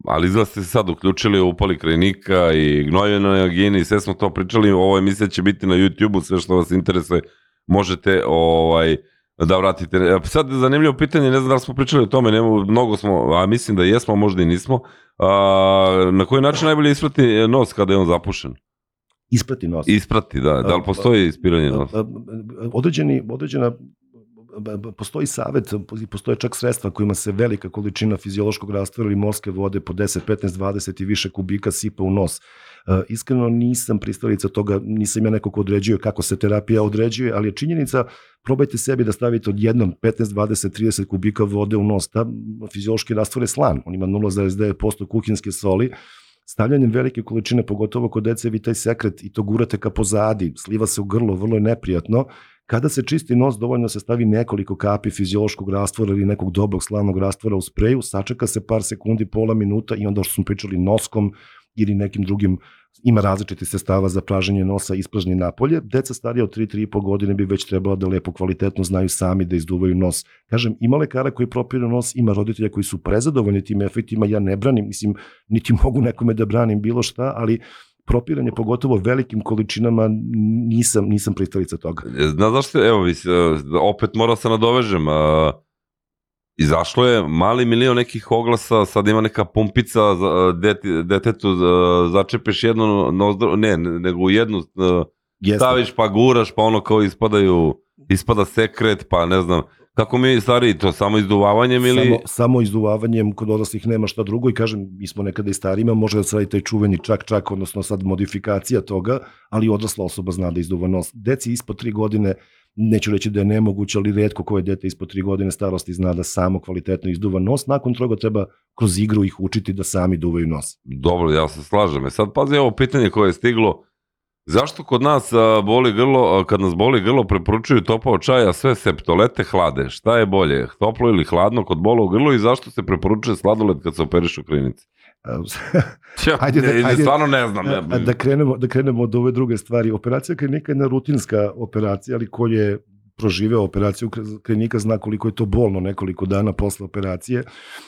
ali izgleda ste se sad uključili u upali krajnika i gnojvenoj agini, sve smo to pričali, ovo emisija će biti na YouTube-u, sve što vas interesuje možete ovaj, da vratite. Sad zanimljivo pitanje, ne znam da li smo pričali o tome, nemo, mnogo smo, a mislim da jesmo, možda i nismo. A, na koji način najbolje isprati nos kada je on zapušen? Isprati nos. Isprati, da. Da li postoji ispiranje nosa? Određeni, određena postoji savet, postoje čak sredstva kojima se velika količina fiziološkog rastvora ili morske vode po 10, 15, 20 i više kubika sipa u nos. E, Iskreno nisam pristalica toga, nisam ja neko ko određuje kako se terapija određuje, ali je činjenica, probajte sebi da stavite od jednom 15, 20, 30 kubika vode u nos. Ta fiziološki rastvor je slan, on ima 0,9% kuhinske soli, stavljanjem velike količine, pogotovo kod dece, vi taj sekret i to gurate ka pozadi, sliva se u grlo, vrlo je neprijatno. Kada se čisti nos, dovoljno se stavi nekoliko kapi fiziološkog rastvora ili nekog dobrog slavnog rastvora u spreju, sačeka se par sekundi, pola minuta i onda što smo pričali noskom ili nekim drugim ima različitih sestava za praženje nosa ispražni napolje. Deca starija od 3-3,5 godine bi već trebala da lepo kvalitetno znaju sami da izduvaju nos. Kažem, ima lekara koji propiru nos, ima roditelja koji su prezadovoljni tim efektima, ja ne branim, mislim, niti mogu nekome da branim bilo šta, ali propiranje pogotovo velikim količinama nisam nisam pristalica toga. Zna zašto, evo, vi, se, opet mora se nadovežem, a, izašlo je mali milion nekih oglasa, sad ima neka pumpica, za, deti, detetu za, začepiš jednu nozdro, ne, nego u jednu Jeste. staviš pa guraš, pa ono kao ispadaju, ispada sekret, pa ne znam, kako mi stari, to samo izduvavanjem ili... Samo, samo izduvavanjem kod odraslih nema šta drugo i kažem, mi smo nekada i starima, može da se radi taj čuveni čak čak, odnosno sad modifikacija toga, ali odrasla osoba zna da izduva nos. Deci ispod tri godine, neću reći da je nemoguće, ali redko koje dete ispod tri godine starosti zna da samo kvalitetno izduva nos, nakon toga treba kroz igru ih učiti da sami duvaju nos. Dobro, ja se slažem. E sad pazi ovo pitanje koje je stiglo. Zašto kod nas boli grlo, kad nas boli grlo preporučuju topao čaj, a sve septolete hlade? Šta je bolje, toplo ili hladno kod bola u grlu i zašto se preporučuje sladoled kad se operiš u klinici? Ajde da- ne, ne, ajde- stvarno ne znam. A da krenemo, da krenemo od ove druge stvari. Operacija klinika je jedna rutinska operacija, ali ko je proživeo operaciju klinika zna koliko je to bolno nekoliko dana posle operacije.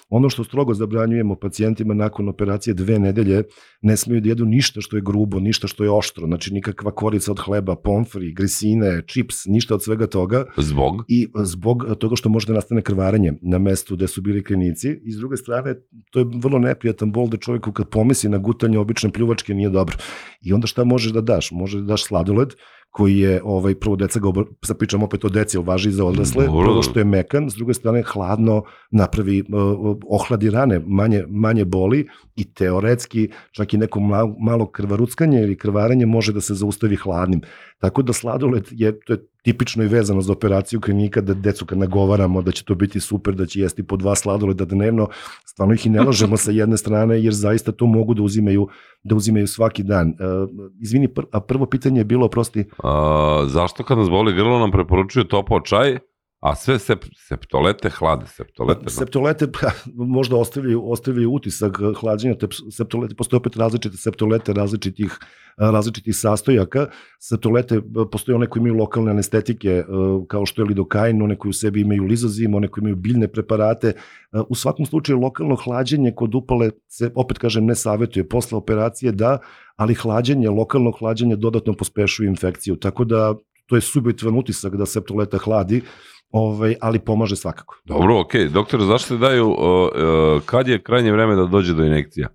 Ono što strogo zabranjujemo pacijentima nakon operacije dve nedelje, ne smeju da jedu ništa što je grubo, ništa što je oštro, znači nikakva korica od hleba, pomfri, grisine, čips, ništa od svega toga Zbog? i zbog toga što može da nastane krvarenje na mestu gde su bili klinici i s druge strane to je vrlo neprijatan bol da čovjeku kad pomisli na gutanje obične pljuvačke nije dobro. I onda šta možeš da daš? Možeš da daš sladoled koji je ovaj prvo deca ga sad pričam opet o deci, ali važi i za odrasle, Dobro. prvo što je mekan, s druge strane hladno napravi uh, ohladi rane, manje manje boli i teoretski čak i neko malo, malo krvaruckanje ili krvarenje može da se zaustavi hladnim. Tako da sladoled je to je tipično i vezano za operaciju klinika da decu kad nagovaramo da će to biti super, da će jesti po dva sladoleda dnevno, stvarno ih i ne lažemo sa jedne strane jer zaista to mogu da uzimaju da uzimaju svaki dan. Uh, izvini, pr a prvo pitanje je bilo, prosti, A, zašto kad nas boli grlo nam preporučuju topao čaj, a sve sep, septolete hlade, septolete. no. Septolete pa, možda ostavljaju, ostavljaju utisak hlađenja, te septolete, postoje opet različite septolete različitih, različitih sastojaka. Septolete, postoje one koji imaju lokalne anestetike, eh, kao što je lidokain, one koji u sebi imaju lizozim, one koji imaju biljne preparate. Eh, U svakom slučaju lokalno hlađenje kod upale se, opet kažem, ne savetuje. Posle operacije da, ali hlađenje, lokalno hlađenje dodatno pospešuje infekciju. Tako da to je subjektivan utisak da septoleta hladi, ovaj, ali pomaže svakako. Dobro, okej. Doktor, zašto se daju, uh, uh, kad je krajnje vreme da dođe do injekcija?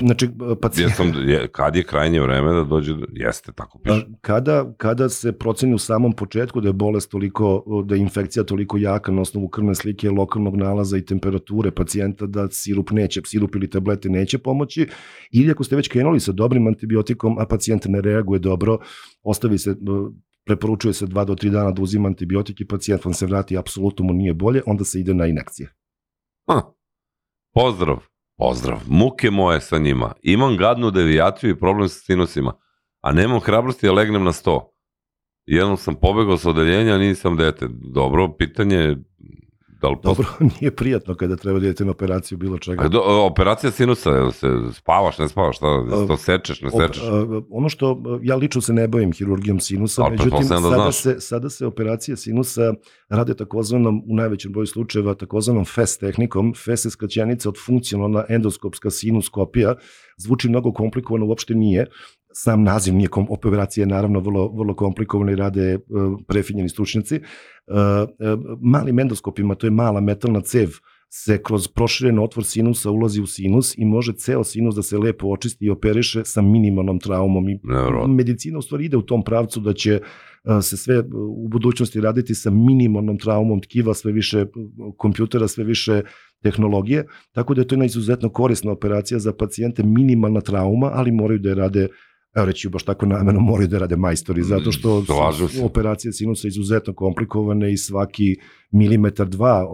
Znači, pacijent, Jesam, je, kad je krajnje vreme da dođe do... Jeste, tako piše. kada, kada se proceni u samom početku da je bolest toliko, da je infekcija toliko jaka na osnovu krvne slike, lokalnog nalaza i temperature pacijenta da sirup neće, sirup ili tablete neće pomoći, ili ako ste već krenuli sa dobrim antibiotikom, a pacijent ne reaguje dobro, ostavi se, preporučuje se 2 do 3 dana da uzima antibiotik i pacijent vam se vrati, apsolutno mu nije bolje, onda se ide na inekcije. Ha. Pozdrav, pozdrav. Muke moje sa njima. Imam gadnu devijaciju i problem sa sinusima, a nemam hrabrosti da legnem na sto. Jednom sam pobegao sa odeljenja, nisam dete. Dobro, pitanje je da li Dobro, nije prijatno kada treba da idete na operaciju bilo čega. A do, operacija sinusa, se spavaš, ne spavaš, šta, to sečeš, ne Op- sečeš? a, ono što ja lično se ne bavim hirurgijom sinusa, Ali međutim pretpostavljam da sada znaš. se, sada se operacije sinusa rade takozvanom, u najvećem broju slučajeva, takozvanom FES tehnikom. FES je skraćenica od funkcionalna endoskopska sinuskopija. Zvuči mnogo komplikovano, uopšte nije. Sam naziv nije kom, operacija je naravno vrlo, vrlo komplikovana i rade e, prefinjeni stručnjaci. E, e, malim endoskopima, to je mala metalna cev, se kroz proširen otvor sinusa ulazi u sinus i može ceo sinus da se lepo očisti i operiše sa minimalnom traumom. I medicina u stvari ide u tom pravcu da će a, se sve u budućnosti raditi sa minimalnom traumom tkiva, sve više kompjutera, sve više tehnologije, tako da je to jedna izuzetno korisna operacija za pacijente, minimalna trauma, ali moraju da je rade evo reći baš tako nameno, moraju da rade majstori, zato što su operacije sinusa izuzetno komplikovane i svaki milimetar, dva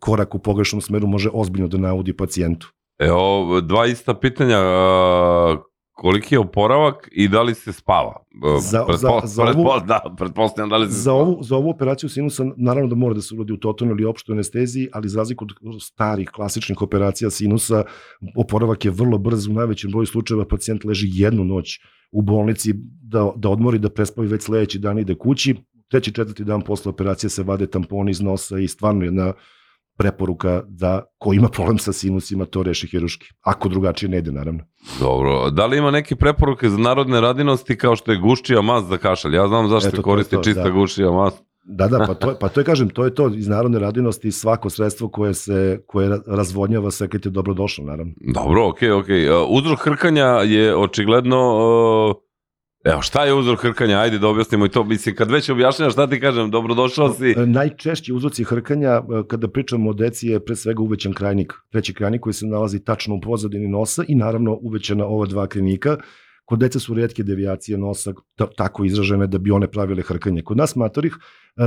korak u pogrešnom smeru može ozbiljno da naudi pacijentu. Evo, dva ista pitanja. Koliki je oporavak i da li se spava? E, Za- pretpo- za- za ovu- da, pretpostavljam da li se Za spava. ovu, za ovu operaciju sinusa naravno da mora da se uradi u totalnoj ili opštoj anesteziji, ali za razliku od starih klasičnih operacija sinusa, oporavak je vrlo brz, u najvećem broju slučajeva pacijent leži jednu noć u bolnici da, da odmori, da prespavi već sledeći dan ide kući, treći, četvrti dan posle operacije se vade tamponi iz nosa i stvarno jedna preporuka da ko ima problem sa sinusima to reši hiruški. Ako drugačije ne ide, naravno. Dobro. Da li ima neke preporuke za narodne radinosti kao što je guščija mast za kašalj? Ja znam zašto Eto, koristi to, čista da. guščija mast. Da, da, pa to, je- pa to je, kažem, to je to iz narodne radinosti, svako sredstvo koje se koje ra- razvodnjava sekret je dobrodošlo, naravno. Dobro, okej, okej. E, Uzrok hrkanja je očigledno... e, Evo, šta je uzrok hrkanja? Ajde da objasnimo i to. Mislim, kad već objašnjam šta ti kažem, dobrodošao si. E, Najčešći uzroci hrkanja, e, kada pričamo o deci, je pre svega uvećan krajnik. Treći krajnik koji se nalazi tačno u pozadini nosa i naravno uvećana ova dva krenika. Kod dece su redke devijacije nosa ta- tako izražene da bi one pravile hrkanje. Kod nas matorih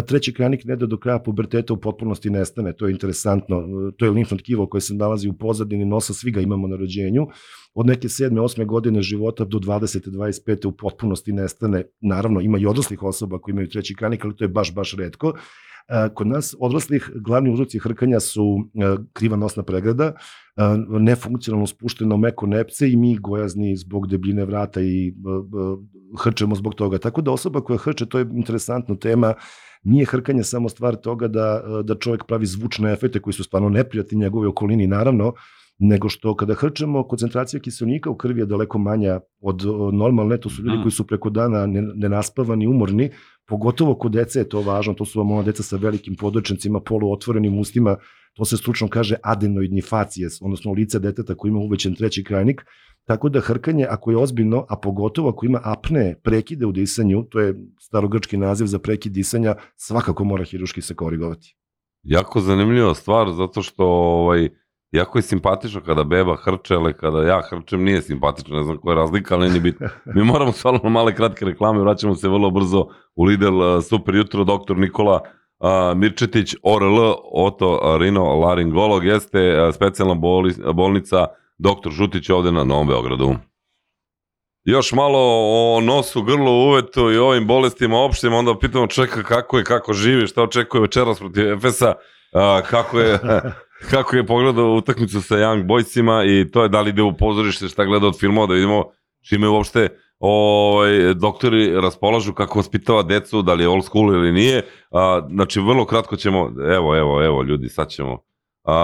treći krajnik ne da do kraja puberteta u potpunosti nestane. To je interesantno. E, To je limfno tkivo koje se nalazi u pozadini nosa, svi ga imamo na rođenju. Od neke 7. 8. godine života do 20. 25. u potpunosti nestane. Naravno, ima i odraslih osoba koji imaju treći krajnik, ali to je baš, baš redko. E, Kod nas odraslih glavni uzroci hrkanja su e, kriva nosna pregrada, e, nefunkcionalno spušteno meko nepce i mi gojazni zbog debljine vrata i hrčemo zbog toga. Tako da osoba koja hrče, to je interesantna tema, nije hrkanje samo stvar toga da, da čovjek pravi zvučne efekte koji su stvarno neprijatni njegove okolini, naravno, nego što kada hrčemo, koncentracija kiselnika u krvi je daleko manja od normalne, to su ljudi Mhm. koji su preko dana ne- nenaspavani, umorni, pogotovo kod dece je to važno, to su vam ona deca sa velikim podočnicima, poluotvorenim ustima, to se stručno kaže adenoidni facijes, odnosno lice deteta koji ima uvećen treći krajnik, tako da hrkanje, ako je ozbiljno, a pogotovo ako ima apne, prekide u disanju, to je starogrčki naziv za prekid disanja, svakako mora hiruški se korigovati. Jako zanimljiva stvar, zato što ovaj, jako je simpatično kada beba hrče, ali kada ja hrčem nije simpatično, ne znam koja je razlika, ali nije bitno. Mi moramo stvarno na male kratke reklame, vraćamo se vrlo brzo u Lidl, super jutro, doktor Nikola Mirčetić, ORL, Oto Rino Laringolog, jeste specijalna bolnica doktor Žutić ovde na Novom Beogradu. Još malo o nosu, grlu, uvetu i ovim bolestima opštim, onda pitamo čeka kako je, kako živi, šta očekuje večeras protiv Efesa, kako je kako je pogledao utakmicu sa Young Boysima i to je da li ide u pozorište, šta gleda od filmova, da vidimo čime uopšte ovaj, doktori raspolažu kako vaspitava decu, da li je old school ili nije. A, znači, vrlo kratko ćemo, evo, evo, evo, ljudi, sad ćemo. A,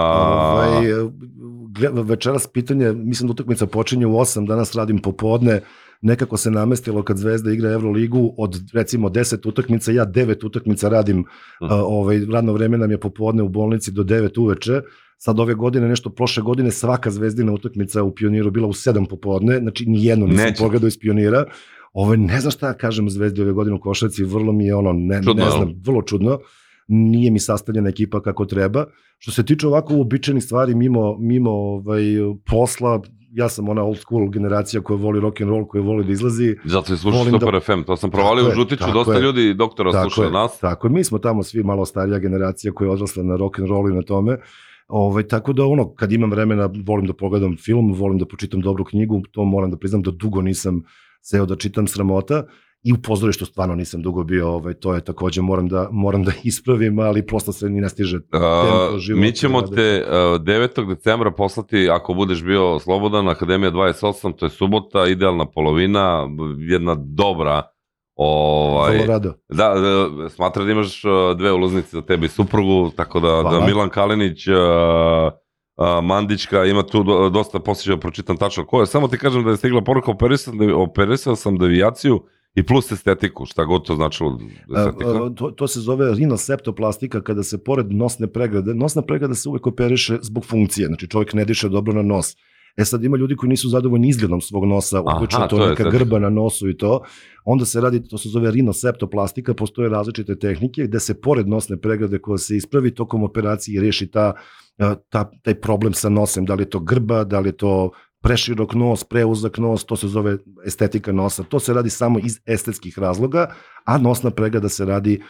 Ovaj, večeras pitanje, mislim da utakmica počinje u 8, danas radim popodne, nekako se namestilo kad Zvezda igra Euroligu od recimo 10 utakmica, ja 9 utakmica radim, a, ovaj, radno vreme nam je popodne u bolnici do 9 uveče, sad ove godine, nešto prošle godine, svaka zvezdina utakmica u Pioniru bila u 7 popodne, znači nijednu nisam Neće. pogledao iz Pionira, Ovo ne znam šta kažem Zvezdi ove godine u košarci, vrlo mi je ono, ne, Čudno, ne znam, vrlo čudno. Nije mi sastavljena ekipa kako treba. Što se tiče ovako uobičajenih stvari mimo, mimo ovaj, posla, ja sam ona old school generacija koja voli rock and roll, koja voli da izlazi. Zato je slušao da- Super FM, to sam provalio u Žutiću, dosta je. ljudi doktora Tako sluša je, nas. Tako je, mi smo tamo svi malo starija generacija koja je odrasla na rock and roll i na tome. Ovaj, tako da ono, kad imam vremena, volim da pogledam film, volim da pročitam dobru knjigu, to moram da priznam da dugo nisam seo da čitam sramota i u pozorištu stvarno nisam dugo bio, ovaj, to je takođe moram da, moram da ispravim, ali prosto se ni ne stiže A, tempo života. mi ćemo da- te a, 9. decembra poslati, ako budeš bio slobodan, Akademija 28, to je subota, idealna polovina, jedna dobra ovaj, Vrlo rado. Da, da, smatra da imaš uh, dve ulaznice za tebe i suprugu, tako da, da Hvala. Milan Kalinić, uh, uh, Mandićka, ima tu do, dosta posjećaja, pročitam tačno ko je. Samo ti kažem da je stigla poruka, operisao, da, operisao sam devijaciju i plus estetiku, šta god to značilo estetika. A, a, to, to se zove rinoseptoplastika kada se pored nosne pregrade, nosna pregrada se uvek operiše zbog funkcije, znači čovjek ne diše dobro na nos. E sad ima ljudi koji nisu zadovoljni izgledom svog nosa, Aha, uključeno to to je neka estetika. grba na nosu i to, onda se radi, to se zove rinoseptoplastika, postoje različite tehnike gde se pored nosne pregrade koja se ispravi tokom operacije reši ta, a, ta, taj problem sa nosem, da li je to grba, da li je to preširok nos, preuzak nos, to se zove estetika nosa. To se radi samo iz estetskih razloga, a nosna pregrada se radi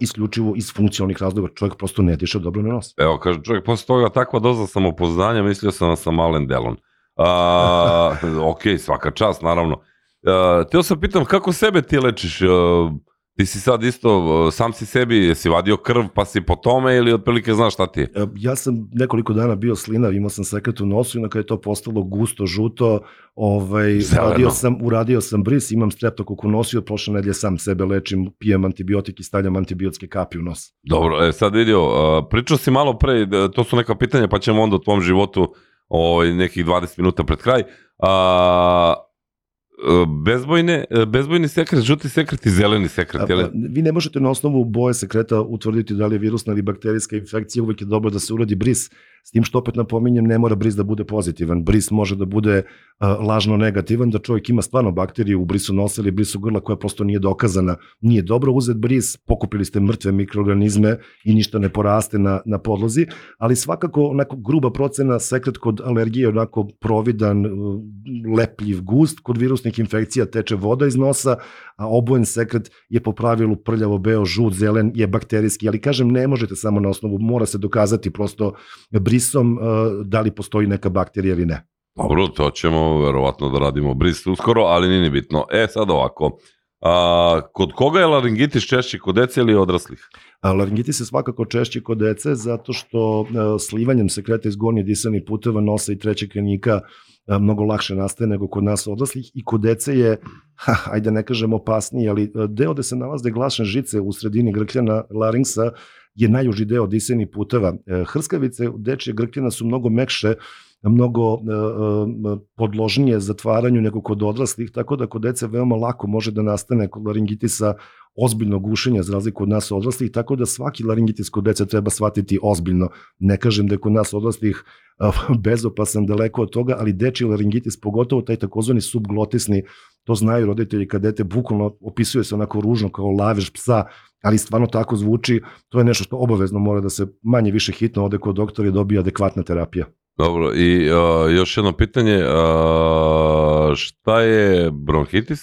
isključivo iz funkcionalnih razloga. Čovjek prosto ne diše dobro na nos. Evo, kaže čovjek, posle toga takva doza samopoznanja, mislio sam na sam Alen Delon. A, ok, svaka čast, naravno. Teo sam pitam, kako sebe ti lečiš? A, ti si sad isto, sam si sebi, jesi vadio krv pa si po tome ili otprilike znaš šta ti je? E, Ja sam nekoliko dana bio slinav, imao sam sekret u nosu i na kada je to postalo gusto, žuto, ovaj, Zeleno. uradio sam, uradio sam bris, imam streptokok u nosu i od prošle nedelje sam sebe lečim, pijem antibiotik i stavljam antibiotske kapi u nos. Dobro, e, sad vidio, a, pričao si malo pre, da, to su neka pitanja pa ćemo onda o tvom životu ovaj, nekih 20 minuta pred kraj. A, e, bezbojne, bezbojni sekret, žuti sekret i zeleni sekret, je li? A, Vi ne možete na osnovu boje sekreta utvrditi da li je virusna ili bakterijska infekcija, uvek je dobro da se uradi bris, s tim što opet napominjem ne mora bris da bude pozitivan, bris može da bude a, lažno negativan, da čovjek ima stvarno bakteriju u brisu nosa ili brisu grla koja prosto nije dokazana. Nije dobro uzet bris, pokupili ste mrtve mikroorganizme i ništa ne poraste na, na podlozi, ali svakako onako gruba procena sekret kod alergije je onako providan, uh, lepljiv gust, kod virusnih infekcija teče voda iz nosa, a obojen sekret je po pravilu prljavo, beo, žut, zelen, je bakterijski, ali kažem ne možete samo na osnovu, mora se dokazati prosto brisom uh, da li postoji neka bakterija ili ne. Dobro, to ćemo verovatno da radimo bris uskoro, ali nije ni bitno. E, sad ovako, a, kod koga je laringitis češći, kod dece ili odraslih? A Laringitis je svakako češći kod dece zato što uh, slivanjem sekreta iz gornjih disanih puteva nosa i trećeg krenika uh, mnogo lakše nastaje nego kod nas odraslih i kod dece je, ha, ajde ne kažem opasniji, ali deo gde se nalaze glasne žice u sredini grkljana laringsa je najuži deo disenih puteva. E, Hrskavice dečje grkljana su mnogo mekše mnogo e, e, podložnije zatvaranju nego kod odraslih, tako da kod dece veoma lako može da nastane kod laringitisa ozbiljno gušenje za razliku od nas odraslih, tako da svaki laringitis kod dece treba shvatiti ozbiljno. Ne kažem da je kod nas odraslih bezopasan daleko od toga, ali dečiji laringitis, pogotovo taj takozvani subglotisni, to znaju roditelji kad dete bukvalno opisuje se onako ružno kao lavež psa, ali stvarno tako zvuči, to je nešto što obavezno mora da se manje više hitno ode kod doktora i dobije adekvatna terapija. Dobro, i uh, još jedno pitanje, uh, šta je bronhitis?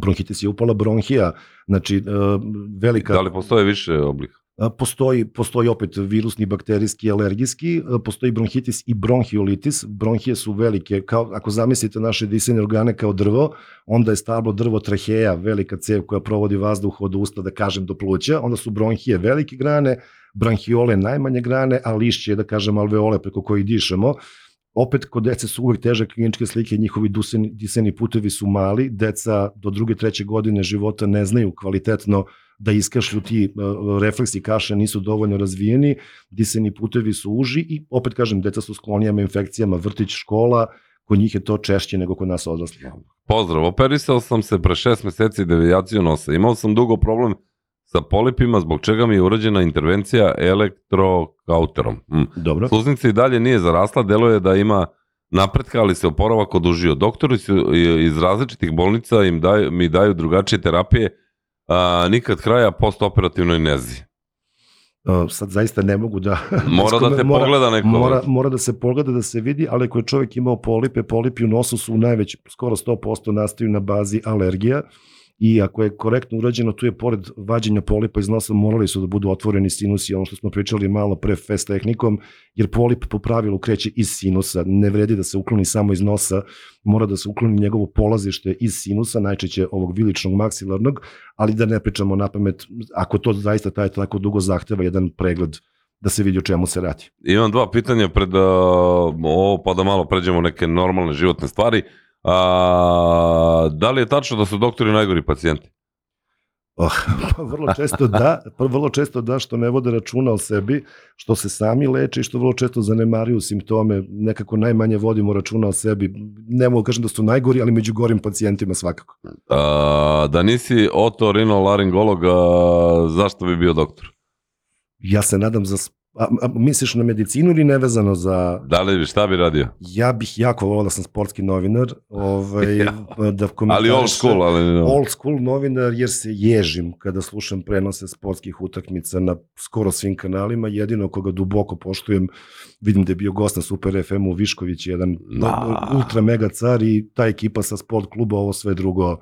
Bronhitis je upala bronhija, znači uh, velika... Da li postoje više oblika? Postoji, postoji opet virusni, bakterijski, alergijski, postoji bronhitis i bronhiolitis. Bronhije su velike, kao, ako zamislite naše disajne organe kao drvo, onda je stablo drvo traheja, velika cev koja provodi vazduh od usta, da kažem, do pluća, onda su bronhije velike grane, branhiole najmanje grane, a lišće, da kažem, alveole preko kojih dišemo. Opet, kod dece su uvek teže kliničke slike, njihovi diseni, diseni putevi su mali, deca do druge, treće godine života ne znaju kvalitetno da iskašlju ti uh, refleksi kaše nisu dovoljno razvijeni, diseni putevi su uži i opet kažem, deca su sklonijama infekcijama, vrtić, škola, kod njih je to češće nego kod nas odraslih. Pozdrav, operisao sam se pre šest meseci devijaciju nosa. Imao sam dugo problem sa polipima, zbog čega mi je urađena intervencija elektrokauterom. Mm. Dobro. Sluznica i dalje nije zarasla, deluje da ima napretka, ali se oporavak odužio. Doktori su iz različitih bolnica im daju, mi daju drugačije terapije, a, nikad kraja postoperativnoj nezi. Sad zaista ne mogu da... Mora da te mora, pogleda neko. Mora, mora da se pogleda, da se vidi, ali ako je čovjek imao polipe, polipi u nosu su najveć, skoro 100% nastaju na bazi alergija. Uh, i ako je korektno urađeno, tu je pored vađenja polipa iz nosa morali su da budu otvoreni sinusi, ono što smo pričali malo pre fest tehnikom, jer polip po pravilu kreće iz sinusa, ne vredi da se ukloni samo iz nosa, mora da se ukloni njegovo polazište iz sinusa, najčešće ovog viličnog maksilarnog, ali da ne pričamo na pamet, ako to zaista taj tako dugo zahteva jedan pregled da se vidi o čemu se radi. Imam dva pitanja pred uh, ovo, pa da malo pređemo neke normalne životne stvari. Uh, A, da li je tačno da su doktori najgori pacijenti? Oh, pa vrlo često da, pa vrlo često da što ne vode računa o sebi, što se sami leče i što vrlo često zanemaruju simptome, nekako najmanje vodimo računa o sebi. Ne mogu kažem da su najgori, ali među gorim pacijentima svakako. A, da nisi otorinolaringolog, a, zašto bi bio doktor? Ja se nadam za A, a, misliš na medicinu ili nevezano za... Da li, šta bi radio? Ja bih jako volao da sam sportski novinar. Ovaj, ja. da ali old school, ali... No. Old school novinar jer se ježim kada slušam prenose sportskih utakmica na skoro svim kanalima. Jedino koga duboko poštujem, vidim da je bio gost na Super FM-u Višković, jedan da. ultra mega car i ta ekipa sa sport kluba, ovo sve drugo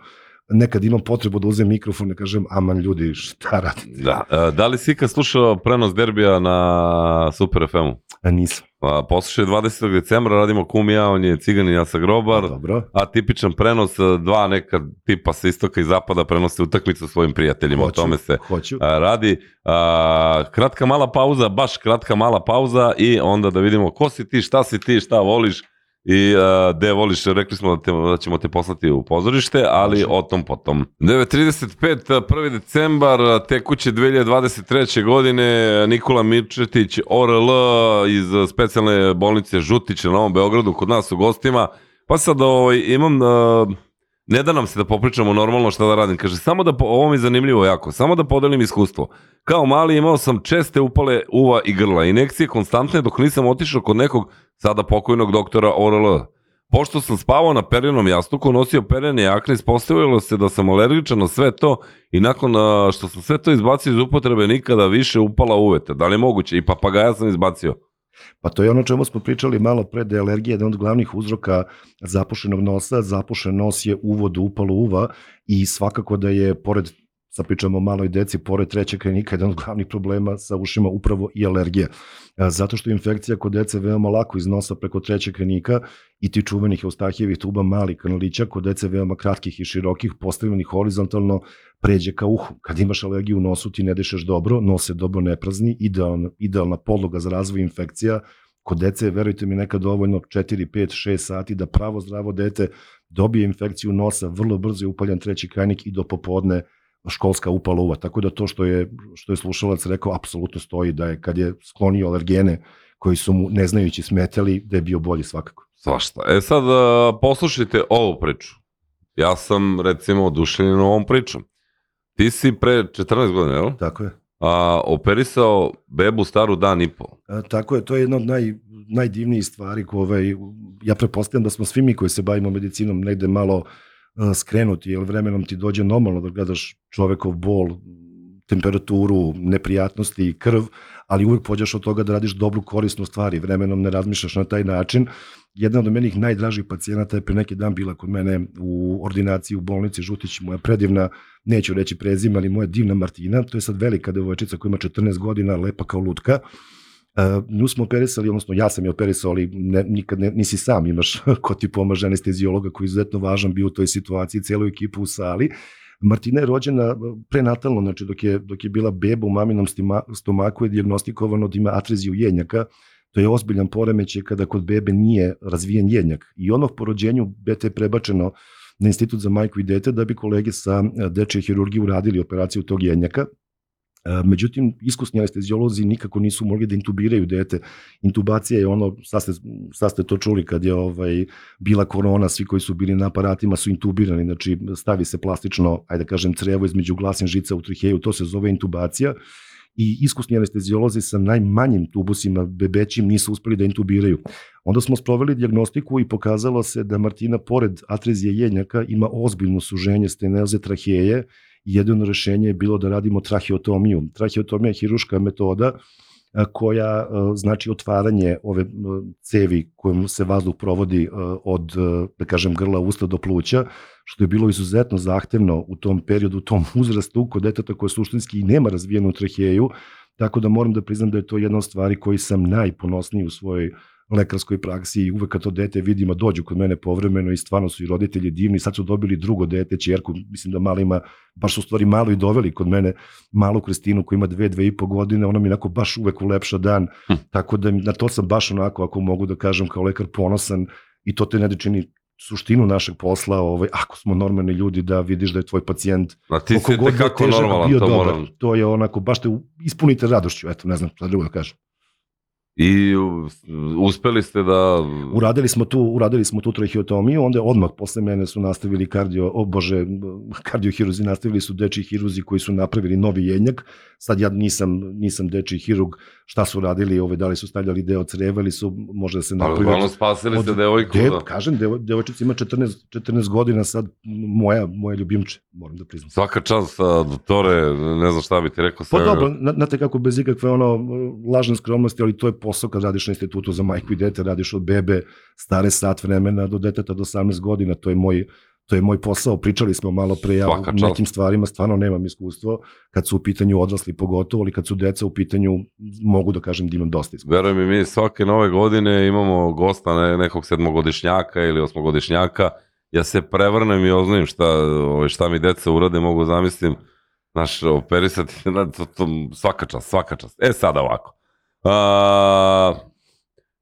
nekad imam potrebu da uzem mikrofon i kažem, aman ljudi, šta radite? Da, e, da li si ikad slušao prenos derbija na Super FM-u? A nisam. Pa, poslušaj 20. decembra, radimo kum ja, on je ciganin, ja sa grobar, Dobro. a tipičan prenos, e, dva neka tipa sa istoka i zapada prenose utakmicu svojim prijateljima, hoću, o tome se hoću. A, radi. A, kratka mala pauza, baš kratka mala pauza i onda da vidimo ko si ti, šta si ti, šta voliš, I uh, de voliš, rekli smo da, te, da ćemo te poslati u pozorište, ali Može. o tom potom. 9.35, 1. decembar, tekuće 2023. godine, Nikola Mirčetić, ORL iz specijalne bolnice Žutić na Novom Beogradu, kod nas u gostima. Pa sad ovaj, imam... Uh, ne da nam se da popričamo normalno šta da radim. Kaže, samo da, ovo mi je zanimljivo jako, samo da podelim iskustvo. Kao mali imao sam česte upale uva i grla, inekcije konstantne dok nisam otišao kod nekog sada pokojnog doktora ORL. Pošto sam spavao na perjenom jastuku, nosio perjene jakne, ispostavilo se da sam alergičan na sve to i nakon što sam sve to izbacio iz upotrebe nikada više upala uvete. Da li je moguće? I papagaja sam izbacio. Pa to je ono čemu smo pričali malo pre da je alergija jedan od glavnih uzroka zapušenog nosa. Zapušen nos je uvod u upalu uva i svakako da je, pored sa pričamo o maloj deci, pored trećeg klinika, jedan od glavnih problema sa ušima upravo i alergija. Zato što infekcija kod dece veoma lako iz nosa preko trećeg klinika i ti čuvenih eustahijevih tuba malih kanalića kod dece veoma kratkih i širokih, postavljenih horizontalno, pređe ka uhu. Kad imaš alergiju u nosu ti ne dišeš dobro, nos se dobro ne prazni, idealna, idealna podloga za razvoj infekcija. Kod dece, verujte mi, nekad dovoljno 4, 5, 6 sati da pravo zdravo dete dobije infekciju nosa, vrlo brzo je upaljan treći krajnik i do popodne školska upala uva. Tako da to što je, što je slušalac rekao, apsolutno stoji da je kad je sklonio alergene koji su mu neznajući smetali da je bio bolji svakako. Svašta. E sad, a, poslušajte ovu priču. Ja sam, recimo, oduševljen ovom pričom. Ti si pre 14 godina, jel? Tako je. A, operisao bebu staru dan i po. A, tako je, to je jedna od naj, najdivnijih stvari koje, ovaj, ja prepostavljam da smo svi mi koji se bavimo medicinom negde malo a, skrenuti, jer vremenom ti dođe normalno da gledaš čovekov bol, temperaturu, neprijatnosti, krv, ali uvek pođeš od toga da radiš dobru korisnu stvari, vremenom ne razmišljaš na taj način. Jedna od menih najdražih pacijenata je pre neki dan bila kod mene u ordinaciji u bolnici Žutić, moja predivna, neću reći prezime, ali moja divna Martina, to je sad velika devojčica koja ima 14 godina, lepa kao lutka, nju smo operisali, odnosno ja sam je operisao, ali ne, nikad ne, nisi sam, imaš ko ti pomaže anestezijologa koji je izuzetno važan bio u toj situaciji, celu ekipu u sali. Martina je rođena prenatalno, znači dok je, dok je bila beba u maminom stomaku je diagnostikovano da ima atreziju jenjaka, to je ozbiljan poremećaj kada kod bebe nije razvijen jenjak. I ono po rođenju bete je prebačeno na institut za majku i dete da bi kolege sa dečje hirurgije uradili operaciju tog jenjaka. E, međutim, iskusni anestezijolozi nikako nisu mogli da intubiraju dete. Intubacija je ono, sad ste, sad ste to čuli kad je ovaj, bila korona, svi koji su bili na aparatima su intubirani, znači stavi se plastično, ajde da kažem, crevo između glasin žica u triheju, to se zove intubacija i iskusni anestezijolozi sa najmanjim tubusima bebećim nisu uspeli da intubiraju. Onda smo sproveli diagnostiku i pokazalo se da Martina, pored atrezije jenjaka, ima ozbiljno suženje stenoze traheje, jedino rešenje je bilo da radimo traheotomiju. Traheotomija je hiruška metoda koja znači otvaranje ove cevi kojom se vazduh provodi od, da kažem, grla usta do pluća, što je bilo izuzetno zahtevno u tom periodu, u tom uzrastu kod deteta koje suštinski i nema razvijenu traheju, tako da moram da priznam da je to jedna od stvari koji sam najponosniji u svojoj lekarskoj praksi i uvek kad to dete vidimo dođu kod mene povremeno i stvarno su i roditelji divni, sad su dobili drugo dete, čerku, mislim da malo ima, baš su u stvari malo i doveli kod mene malu Kristinu koja ima dve, dve i po godine, ona mi onako baš uvek ulepša dan, hm. tako da na to sam baš onako, ako mogu da kažem kao lekar ponosan i to te ne da čini suštinu našeg posla, ovaj, ako smo normalni ljudi, da vidiš da je tvoj pacijent A ti si tekako normalan, to dobar. moram. To je onako, baš te ispunite radošću, eto, ne znam, šta drugo da kažem. I uspeli ste da... Uradili smo tu, uradili smo tu traheotomiju, onda odmah posle mene su nastavili kardio, o bože, kardiohiruzi, nastavili su dečiji hiruzi koji su napravili novi jenjak. Sad ja nisam, nisam dečiji hirurg, šta su radili, ove, da li su stavljali deo creva ili su možda da se napravili... Ali spasili od, ste devojku. De, da. Kažem, devo, devojčica ima 14, 14 godina sad, moja, moja ljubimče, moram da priznam. Svaka čast, doktore, ne znam šta bi ti rekao. Pa dobro, znate kako bez ikakve ono lažne skromnosti, ali to je posao kad radiš na institutu za majku i dete, radiš od bebe stare sat vremena do deteta do 18 godina, to je moj to je moj posao, pričali smo malo pre, ja u nekim stvarima stvarno nemam iskustvo, kad su u pitanju odrasli pogotovo, ali kad su deca u pitanju, mogu da kažem da imam dosta iskustva. Verujem mi, mi svake nove godine imamo gosta ne, nekog sedmogodišnjaka ili osmogodišnjaka, ja se prevrnem i oznajem šta, ovaj, šta mi deca urade, mogu zamislim, naš operisati, to, to, svaka čast, svaka čast. E sada ovako, A,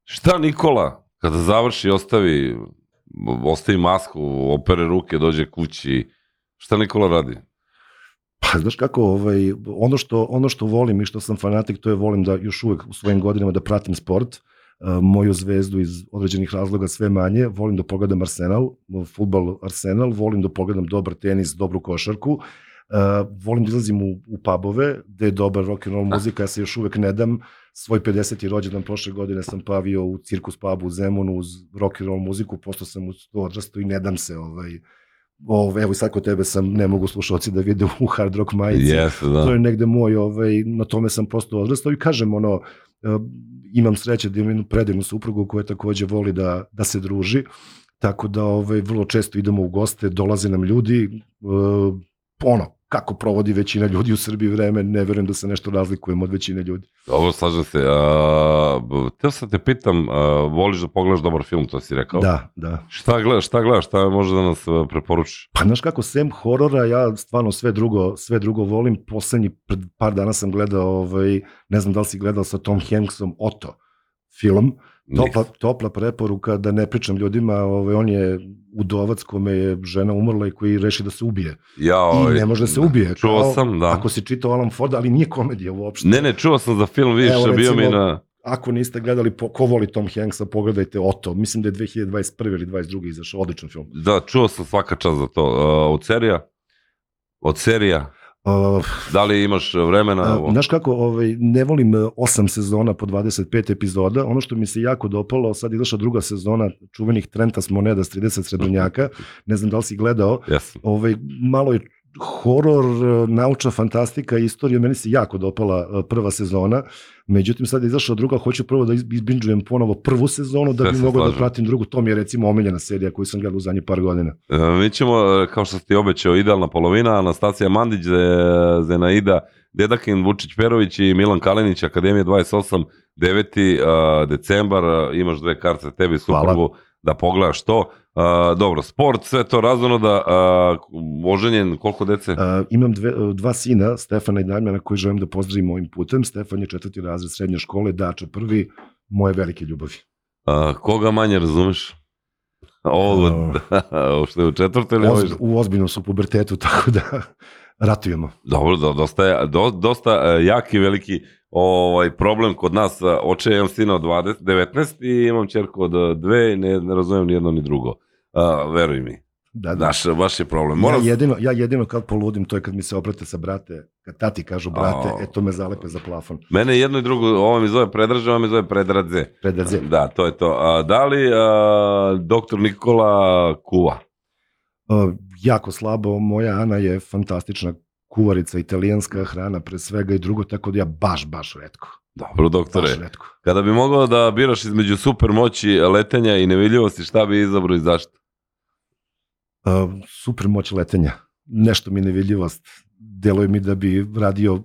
šta Nikola, kada završi, ostavi, ostavi masku, opere ruke, dođe kući, šta Nikola radi? Pa znaš kako, ovaj, ono, što, ono što volim i što sam fanatik, to je volim da još uvek u svojim godinama da pratim sport, moju zvezdu iz određenih razloga sve manje, volim da pogledam Arsenal, futbol Arsenal, volim da pogledam dobar tenis, dobru košarku, Uh, volim da izlazim u, u pubove, gde je dobar rock and roll muzika, ja se još uvek ne dam. Svoj 50. rođendan prošle godine sam pavio u cirkus pubu u Zemunu uz rock and roll muziku, posto sam u to odrasto i ne dam se ovaj, Ove, evo i sad kod tebe sam, ne mogu slušalci da vide u hard rock majici. Yes, da. To je negde moj, ovaj, na tome sam prosto odrastao i kažem, ono, uh, imam sreće da imam jednu predivnu suprugu koja takođe voli da, da se druži, tako da ovaj, vrlo često idemo u goste, dolaze nam ljudi, uh, ono, kako provodi većina ljudi u Srbiji vreme, ne verujem da se nešto razlikujemo od većine ljudi. Dobro, slažem se. A, teo sam te pitam, a, voliš da pogledaš dobar film, to si rekao? Da, da. Šta gledaš, šta gledaš, šta može da nas preporučiš? Pa znaš kako, sem horora, ja stvarno sve drugo, sve drugo volim. Poslednji, par dana sam gledao, ovaj, ne znam da li si gledao sa Tom Hanksom, Oto film. Topla, topla preporuka da ne pričam ljudima, ovaj, on je udovac kome je žena umrla i koji reši da se ubije. Ja, I ovaj, ne može da se ubije. Čuo Kao, sam, da. Ako si čitao Alan Ford, ali nije komedija uopšte. Ne, ne, čuo sam za film, vidiš, Evo, bio mi na... ako niste gledali, po, ko voli Tom Hanksa, pogledajte Oto. Mislim da je 2021. ili 22. izašao odličan film. Da, čuo sam svaka čast za to. Uh, od serija? Od serija? Uh, Da li imaš vremena? A, znaš kako, ovaj, ne volim e, osam sezona po 25 epizoda, ono što mi se jako dopalo, sad je došla druga sezona čuvenih Trentas Moneda s 30 srednjaka, ne znam da li si gledao, Jesam. ovaj, malo je horor, e, naučna fantastika, istorija, meni se jako dopala e, prva sezona, međutim sad je izašla druga, hoću prvo da iz- izbinđujem ponovo prvu sezonu da bi se mogao da pratim drugu, to mi je recimo omiljena serija koju sam gledao u zadnjih par godina. E, Mi ćemo, e, kao što ste obećao, idealna polovina, Anastasija Mandić, Ze- Zenaida, Dedakin, Vučić Perović i Milan Kalinić, Akademija 28, 9. decembar, imaš dve karte tebi suprugu da pogledaš to. E, dobro, sport, sve to razumno da oženjen, koliko dece? Uh, imam dve, dva sina, Stefana i Damjana, koji želim da pozdravim ovim putem. Stefan je četvrti razred srednje škole, Dača prvi, moje velike ljubavi. A, koga manje razumeš? Ovo, ovo što je u četvrtoj ili ovo u ozbiljnom su pubertetu, tako da ratujemo. Dobro, do, dosta, do, dosta e, jak i veliki ovaj problem kod nas. e, Oče imam sina od 20, 19 i imam čerku od e, dve i ne, ne razumem ni jedno ni drugo. Uh, veruj mi, Da, da. naš, baš je problem. Ja Moram, jedino, ja jedino kad poludim, to je kad mi se obrate sa brate, kad tati kažu brate, O. e to me zalepe za plafon. Mene jedno i drugo, ovo mi zove Predraže, ovo mi zove Predradze. Predadze. Da, to je to. A, da li a, doktor Nikola kuva? Uh, jako slabo, moja Ana je fantastična kuvarica, italijanska hrana pre svega i drugo, tako da ja baš, baš redko. Dobro, doktore. Baš redko. Kada bi mogao da biraš između super moći, letenja i nevidljivosti, šta bi izabrao i zašto? Uh, super moć letenja. Nešto mi nevidljivost. Deluje mi da bi radio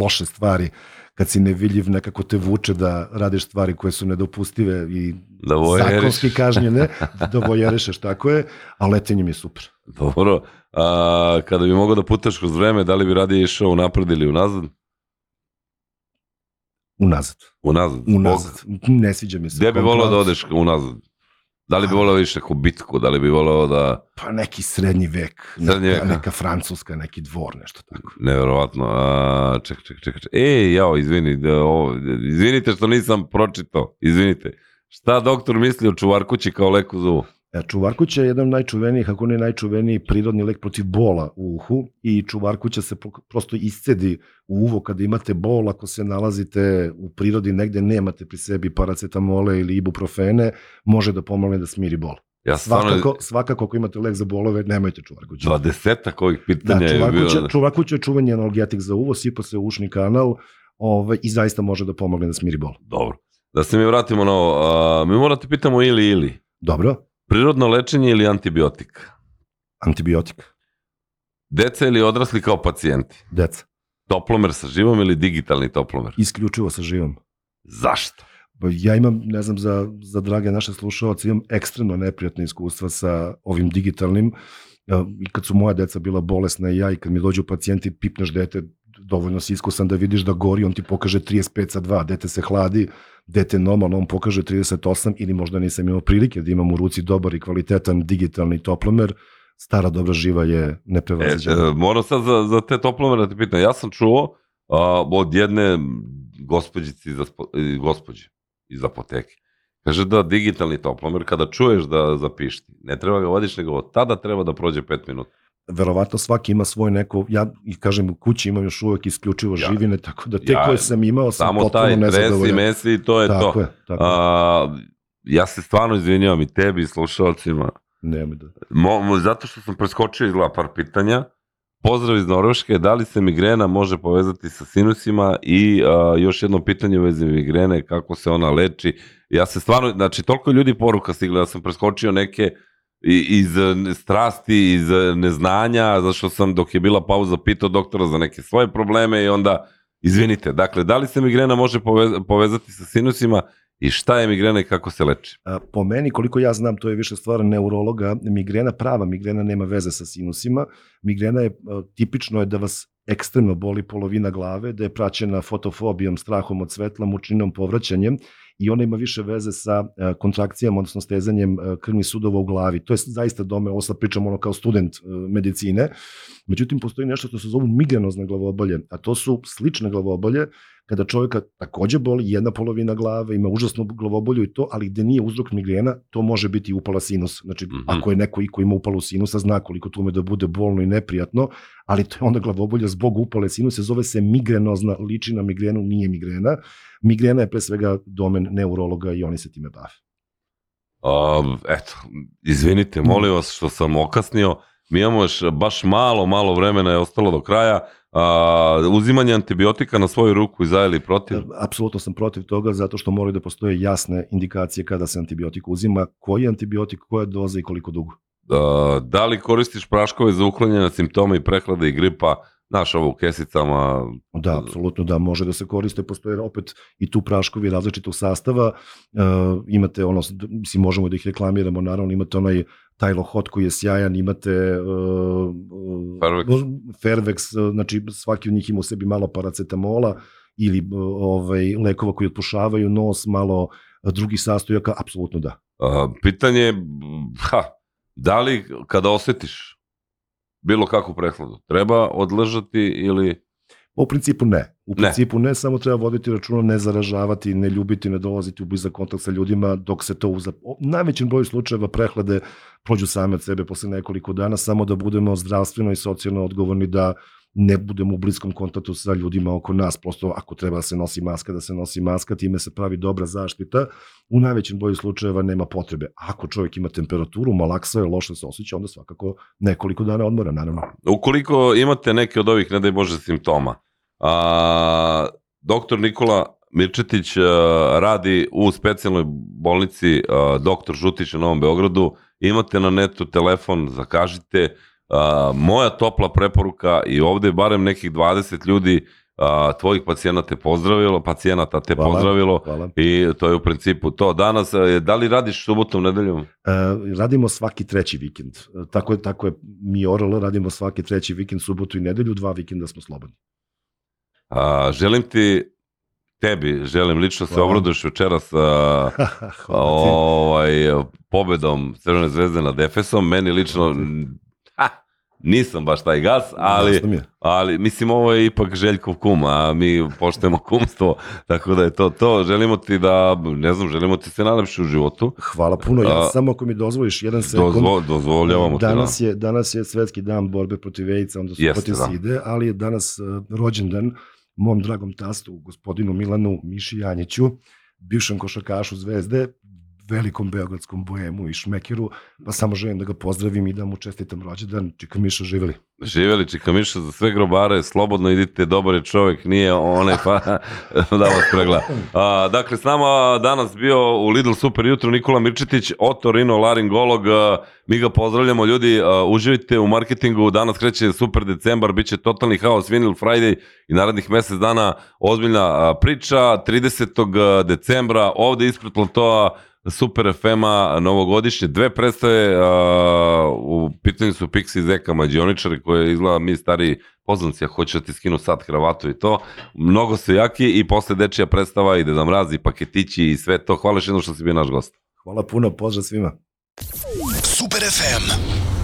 loše stvari. Kad si nevidljiv, nekako te vuče da radiš stvari koje su nedopustive i Da zakonski kažnjene, da vojerišeš, tako je, a letenje mi je super. Dobro. A, kada bi mogao da putaš kroz vreme, da li bi radije išao unapred ili unazad? Unazad. Unazad. Unazad. Ne sviđa mi se. Gde bi volao da odeš unazad? Da li bi volao više neku bitku? Da li bi volao da... Pa neki srednji vek. Srednji neka, neka francuska, neki dvor, nešto tako. Neverovatno. A, ček, ček, ček, ček. E, jao, izvini. Da, ovo, izvinite što nisam pročitao. Izvinite. Šta doktor misli o čuvarkući kao leku? E, čuvarkuća je jedan od najčuvenijih, ako ne najčuveniji prirodni lek protiv bola u uhu i čuvarkuća se pro- prosto iscedi u uvo kada imate bol, ako se nalazite u prirodi negde nemate pri sebi paracetamole ili ibuprofene, može da pomogne da smiri bol. Ja stvarno... Svakako, svakako ako imate lek za bolove, nemojte čuvarkuću. Dvadesetak ovih Da, pitanja je čuvarkuća, bilo... čuvarkuća je čuveni analgetik za uvo, sipa se u ušni kanal ovaj, i zaista može da pomogne da smiri bol. Dobro. Da se mi vratimo na ovo. A, mi morate pitamo ili ili. Dobro, Prirodno lečenje ili antibiotik? antibiotik, Deca ili odrasli kao pacijenti? deca, Toplomer sa živom ili digitalni toplomer? isključivo sa živom. Zašto? Ja imam, ne znam, za, za drage naše slušalce, imam ekstremno neprijatne iskustva sa ovim digitalnim. I kad su moja deca bila bolesna i ja i kad mi dođu pacijenti, pipneš dete, dovoljno si iskusan da vidiš da gori, on ti pokaže 35 sa 2, dete se hladi, dete normalno, on pokaže 38 ili možda nisam imao prilike da imam u ruci dobar i kvalitetan digitalni toplomer, stara dobra živa je E, neprevaziđena. e, moram sad za, za te toplomere da te pitam. Ja sam čuo a, od jedne gospođice iz, e, gospođe iz apoteke. Kaže da digitalni toplomer, kada čuješ da zapišti, ne treba ga vodiš, nego od tada treba da prođe 5 minuta. Verovatno svaki ima svoj neko, ja i kažem u kući imam još uvek isključivo Ja- živine, tako da te ja- koje sam imao sam Samo potpuno taj tresi, nezadovoljan. mesi to je tako to. je, tako. A, ja se stvarno izvinjavam i tebi i slušalcima. Nemoj da. Mo, mo, zato što sam preskočio izgleda par pitanja. Pozdrav iz Norveške, da li se migrena može povezati sa sinusima i a, još jedno pitanje u vezi migrene, kako se ona leči. Ja se stvarno, znači toliko ljudi poruka stigla, ja sam preskočio neke i- iz eh, strasti, iz eh, neznanja, zašto sam dok je bila pauza pitao doktora za neke svoje probleme i onda, izvinite, dakle, da li se migrena može povez- povezati sa sinusima i šta je migrena i kako se leči? Po meni, koliko ja znam, to je više stvar neurologa, migrena, prava migrena nema veze sa sinusima. Migrena je, a, tipično je da vas ekstremno boli polovina glave, da je praćena fotofobijom, strahom od svetla, mučinom, povraćanjem i ona ima više veze sa a, kontrakcijama, odnosno stezanjem a, krvnih sudova u glavi. To je zaista dome, ovo sad pričam ono kao student a, medicine. Međutim, postoji nešto što se zovu migrenozne glavobolje, a to su slične glavobolje kada čovjeka takođe boli jedna polovina glave, ima užasnu glavobolju i to, ali gde nije uzrok migrena, to može biti upala sinus. Znači, Mhm. ako je neko i ko ima upalu sinusa, zna koliko to ume da bude bolno i neprijatno, ali to je onda glavobolja zbog upale sinusa, zove se migrenozna, liči na migrenu, nije migrena. Migrena je pre svega domen neurologa i oni se time bave. A, eto, izvinite, molim vas što sam okasnio. Mi imamo još baš malo, malo vremena je ostalo do kraja. A, uzimanje antibiotika na svoju ruku i za ili protiv? Apsolutno sam protiv toga zato što moraju da postoje jasne indikacije kada se antibiotik uzima, koji je antibiotik, koja doza i koliko dugo. A, da li koristiš praškove za uklanjanje simptoma i prehlade i gripa? Znaš, ovo u kesicama, Da, apsolutno da, može da se koriste, postoje opet i tu praškovi različitog sastava, uh, imate ono, mislim, možemo da ih reklamiramo, naravno, imate onaj Tylo Hot koji je sjajan, imate uh, Fervex. Fervex, uh, znači svaki od njih ima u sebi malo paracetamola ili uh, ovaj, lekova koji otpušavaju nos, malo drugih sastojaka, apsolutno da. a, pitanje je, ha, da li kada osetiš bilo kakvu prehladu, treba odležati ili... U principu ne. U Ne. principu ne, samo treba voditi računa, ne zaražavati, ne ljubiti, ne dolaziti u blizak kontakt sa ljudima dok se to u najvećem broju slučajeva prehlade prođu same od sebe posle nekoliko dana, samo da budemo zdravstveno i socijalno odgovorni da ne budemo u bliskom kontaktu sa ljudima oko nas. Prosto ako treba da se nosi maska, da se nosi maska, time se pravi dobra zaštita. U najvećem broju slučajeva nema potrebe. Ako čovjek ima temperaturu, malaksa je, loše se osjeća, onda svakako nekoliko dana odmora, naravno. Ukoliko imate neke od ovih, ne daj Bože, simptoma, a, doktor Nikola Mirčetić a, radi u specijalnoj bolnici a, doktor Žutić na Novom Beogradu, imate na netu telefon, zakažite, a, moja topla preporuka i ovde je barem nekih 20 ljudi a, tvojih pacijenata te pozdravilo, pacijenata te Hvala. pozdravilo Hvala. i to je u principu to. Danas, e, da li radiš subotom, nedeljom? E, radimo svaki treći vikend. E, Tako je, tako je mi ORL, radimo svaki treći vikend, subotu i nedelju, dva vikenda smo slobodni. A, želim ti, tebi, želim lično se obraduješ večeras a, Hvala ti. ovaj, pobedom Crvene zvezde nad Efesom. Meni lično, ha, nisam baš taj gas, ali, ali mislim ovo je ipak Željkov kum, a mi poštujemo kumstvo, tako da je to to. Želimo ti da, ne znam, želimo ti se najlepše u životu. Hvala puno. Ja samo ako mi dozvoliš jedan sekund. Dozvo, dozvoljavamo danas je, danas je svetski dan borbe protiv AIDS, onda su Jeste, protiv da. side, ali je danas uh, rođendan mom dragom tastu, gospodinu Milanu Miši Janjiću, bivšem košarkašu Zvezde, velikom beogradskom bojemu i šmekeru, pa samo želim da ga pozdravim i da mu čestitam rođendan. Čika Miša, živeli. Živeli Čikamiša za sve grobare, slobodno idite, dobar je čovjek, nije onaj pa da vas pregleda. A, dakle, s nama danas bio u Lidl Super jutro Nikola Mirčetić, otorino laringolog, mi ga pozdravljamo ljudi, a, uživite u marketingu, danas kreće super decembar, bit će totalni haos, Vinyl Friday i narednih mesec dana ozbiljna priča, 30. decembra ovde ispred platoa Super FM-a novogodišnje, dve predstave, a, u pitanju su Pixi i Zeka mađioničari koje izgleda mi stari poznanci, ako hoće da ti skinu sad kravatu i to, mnogo su jaki i posle dečija predstava ide da mrazi, paketići i sve to. Hvala još jednom što si bio naš gost. Hvala puno, pozdrav svima. Super FM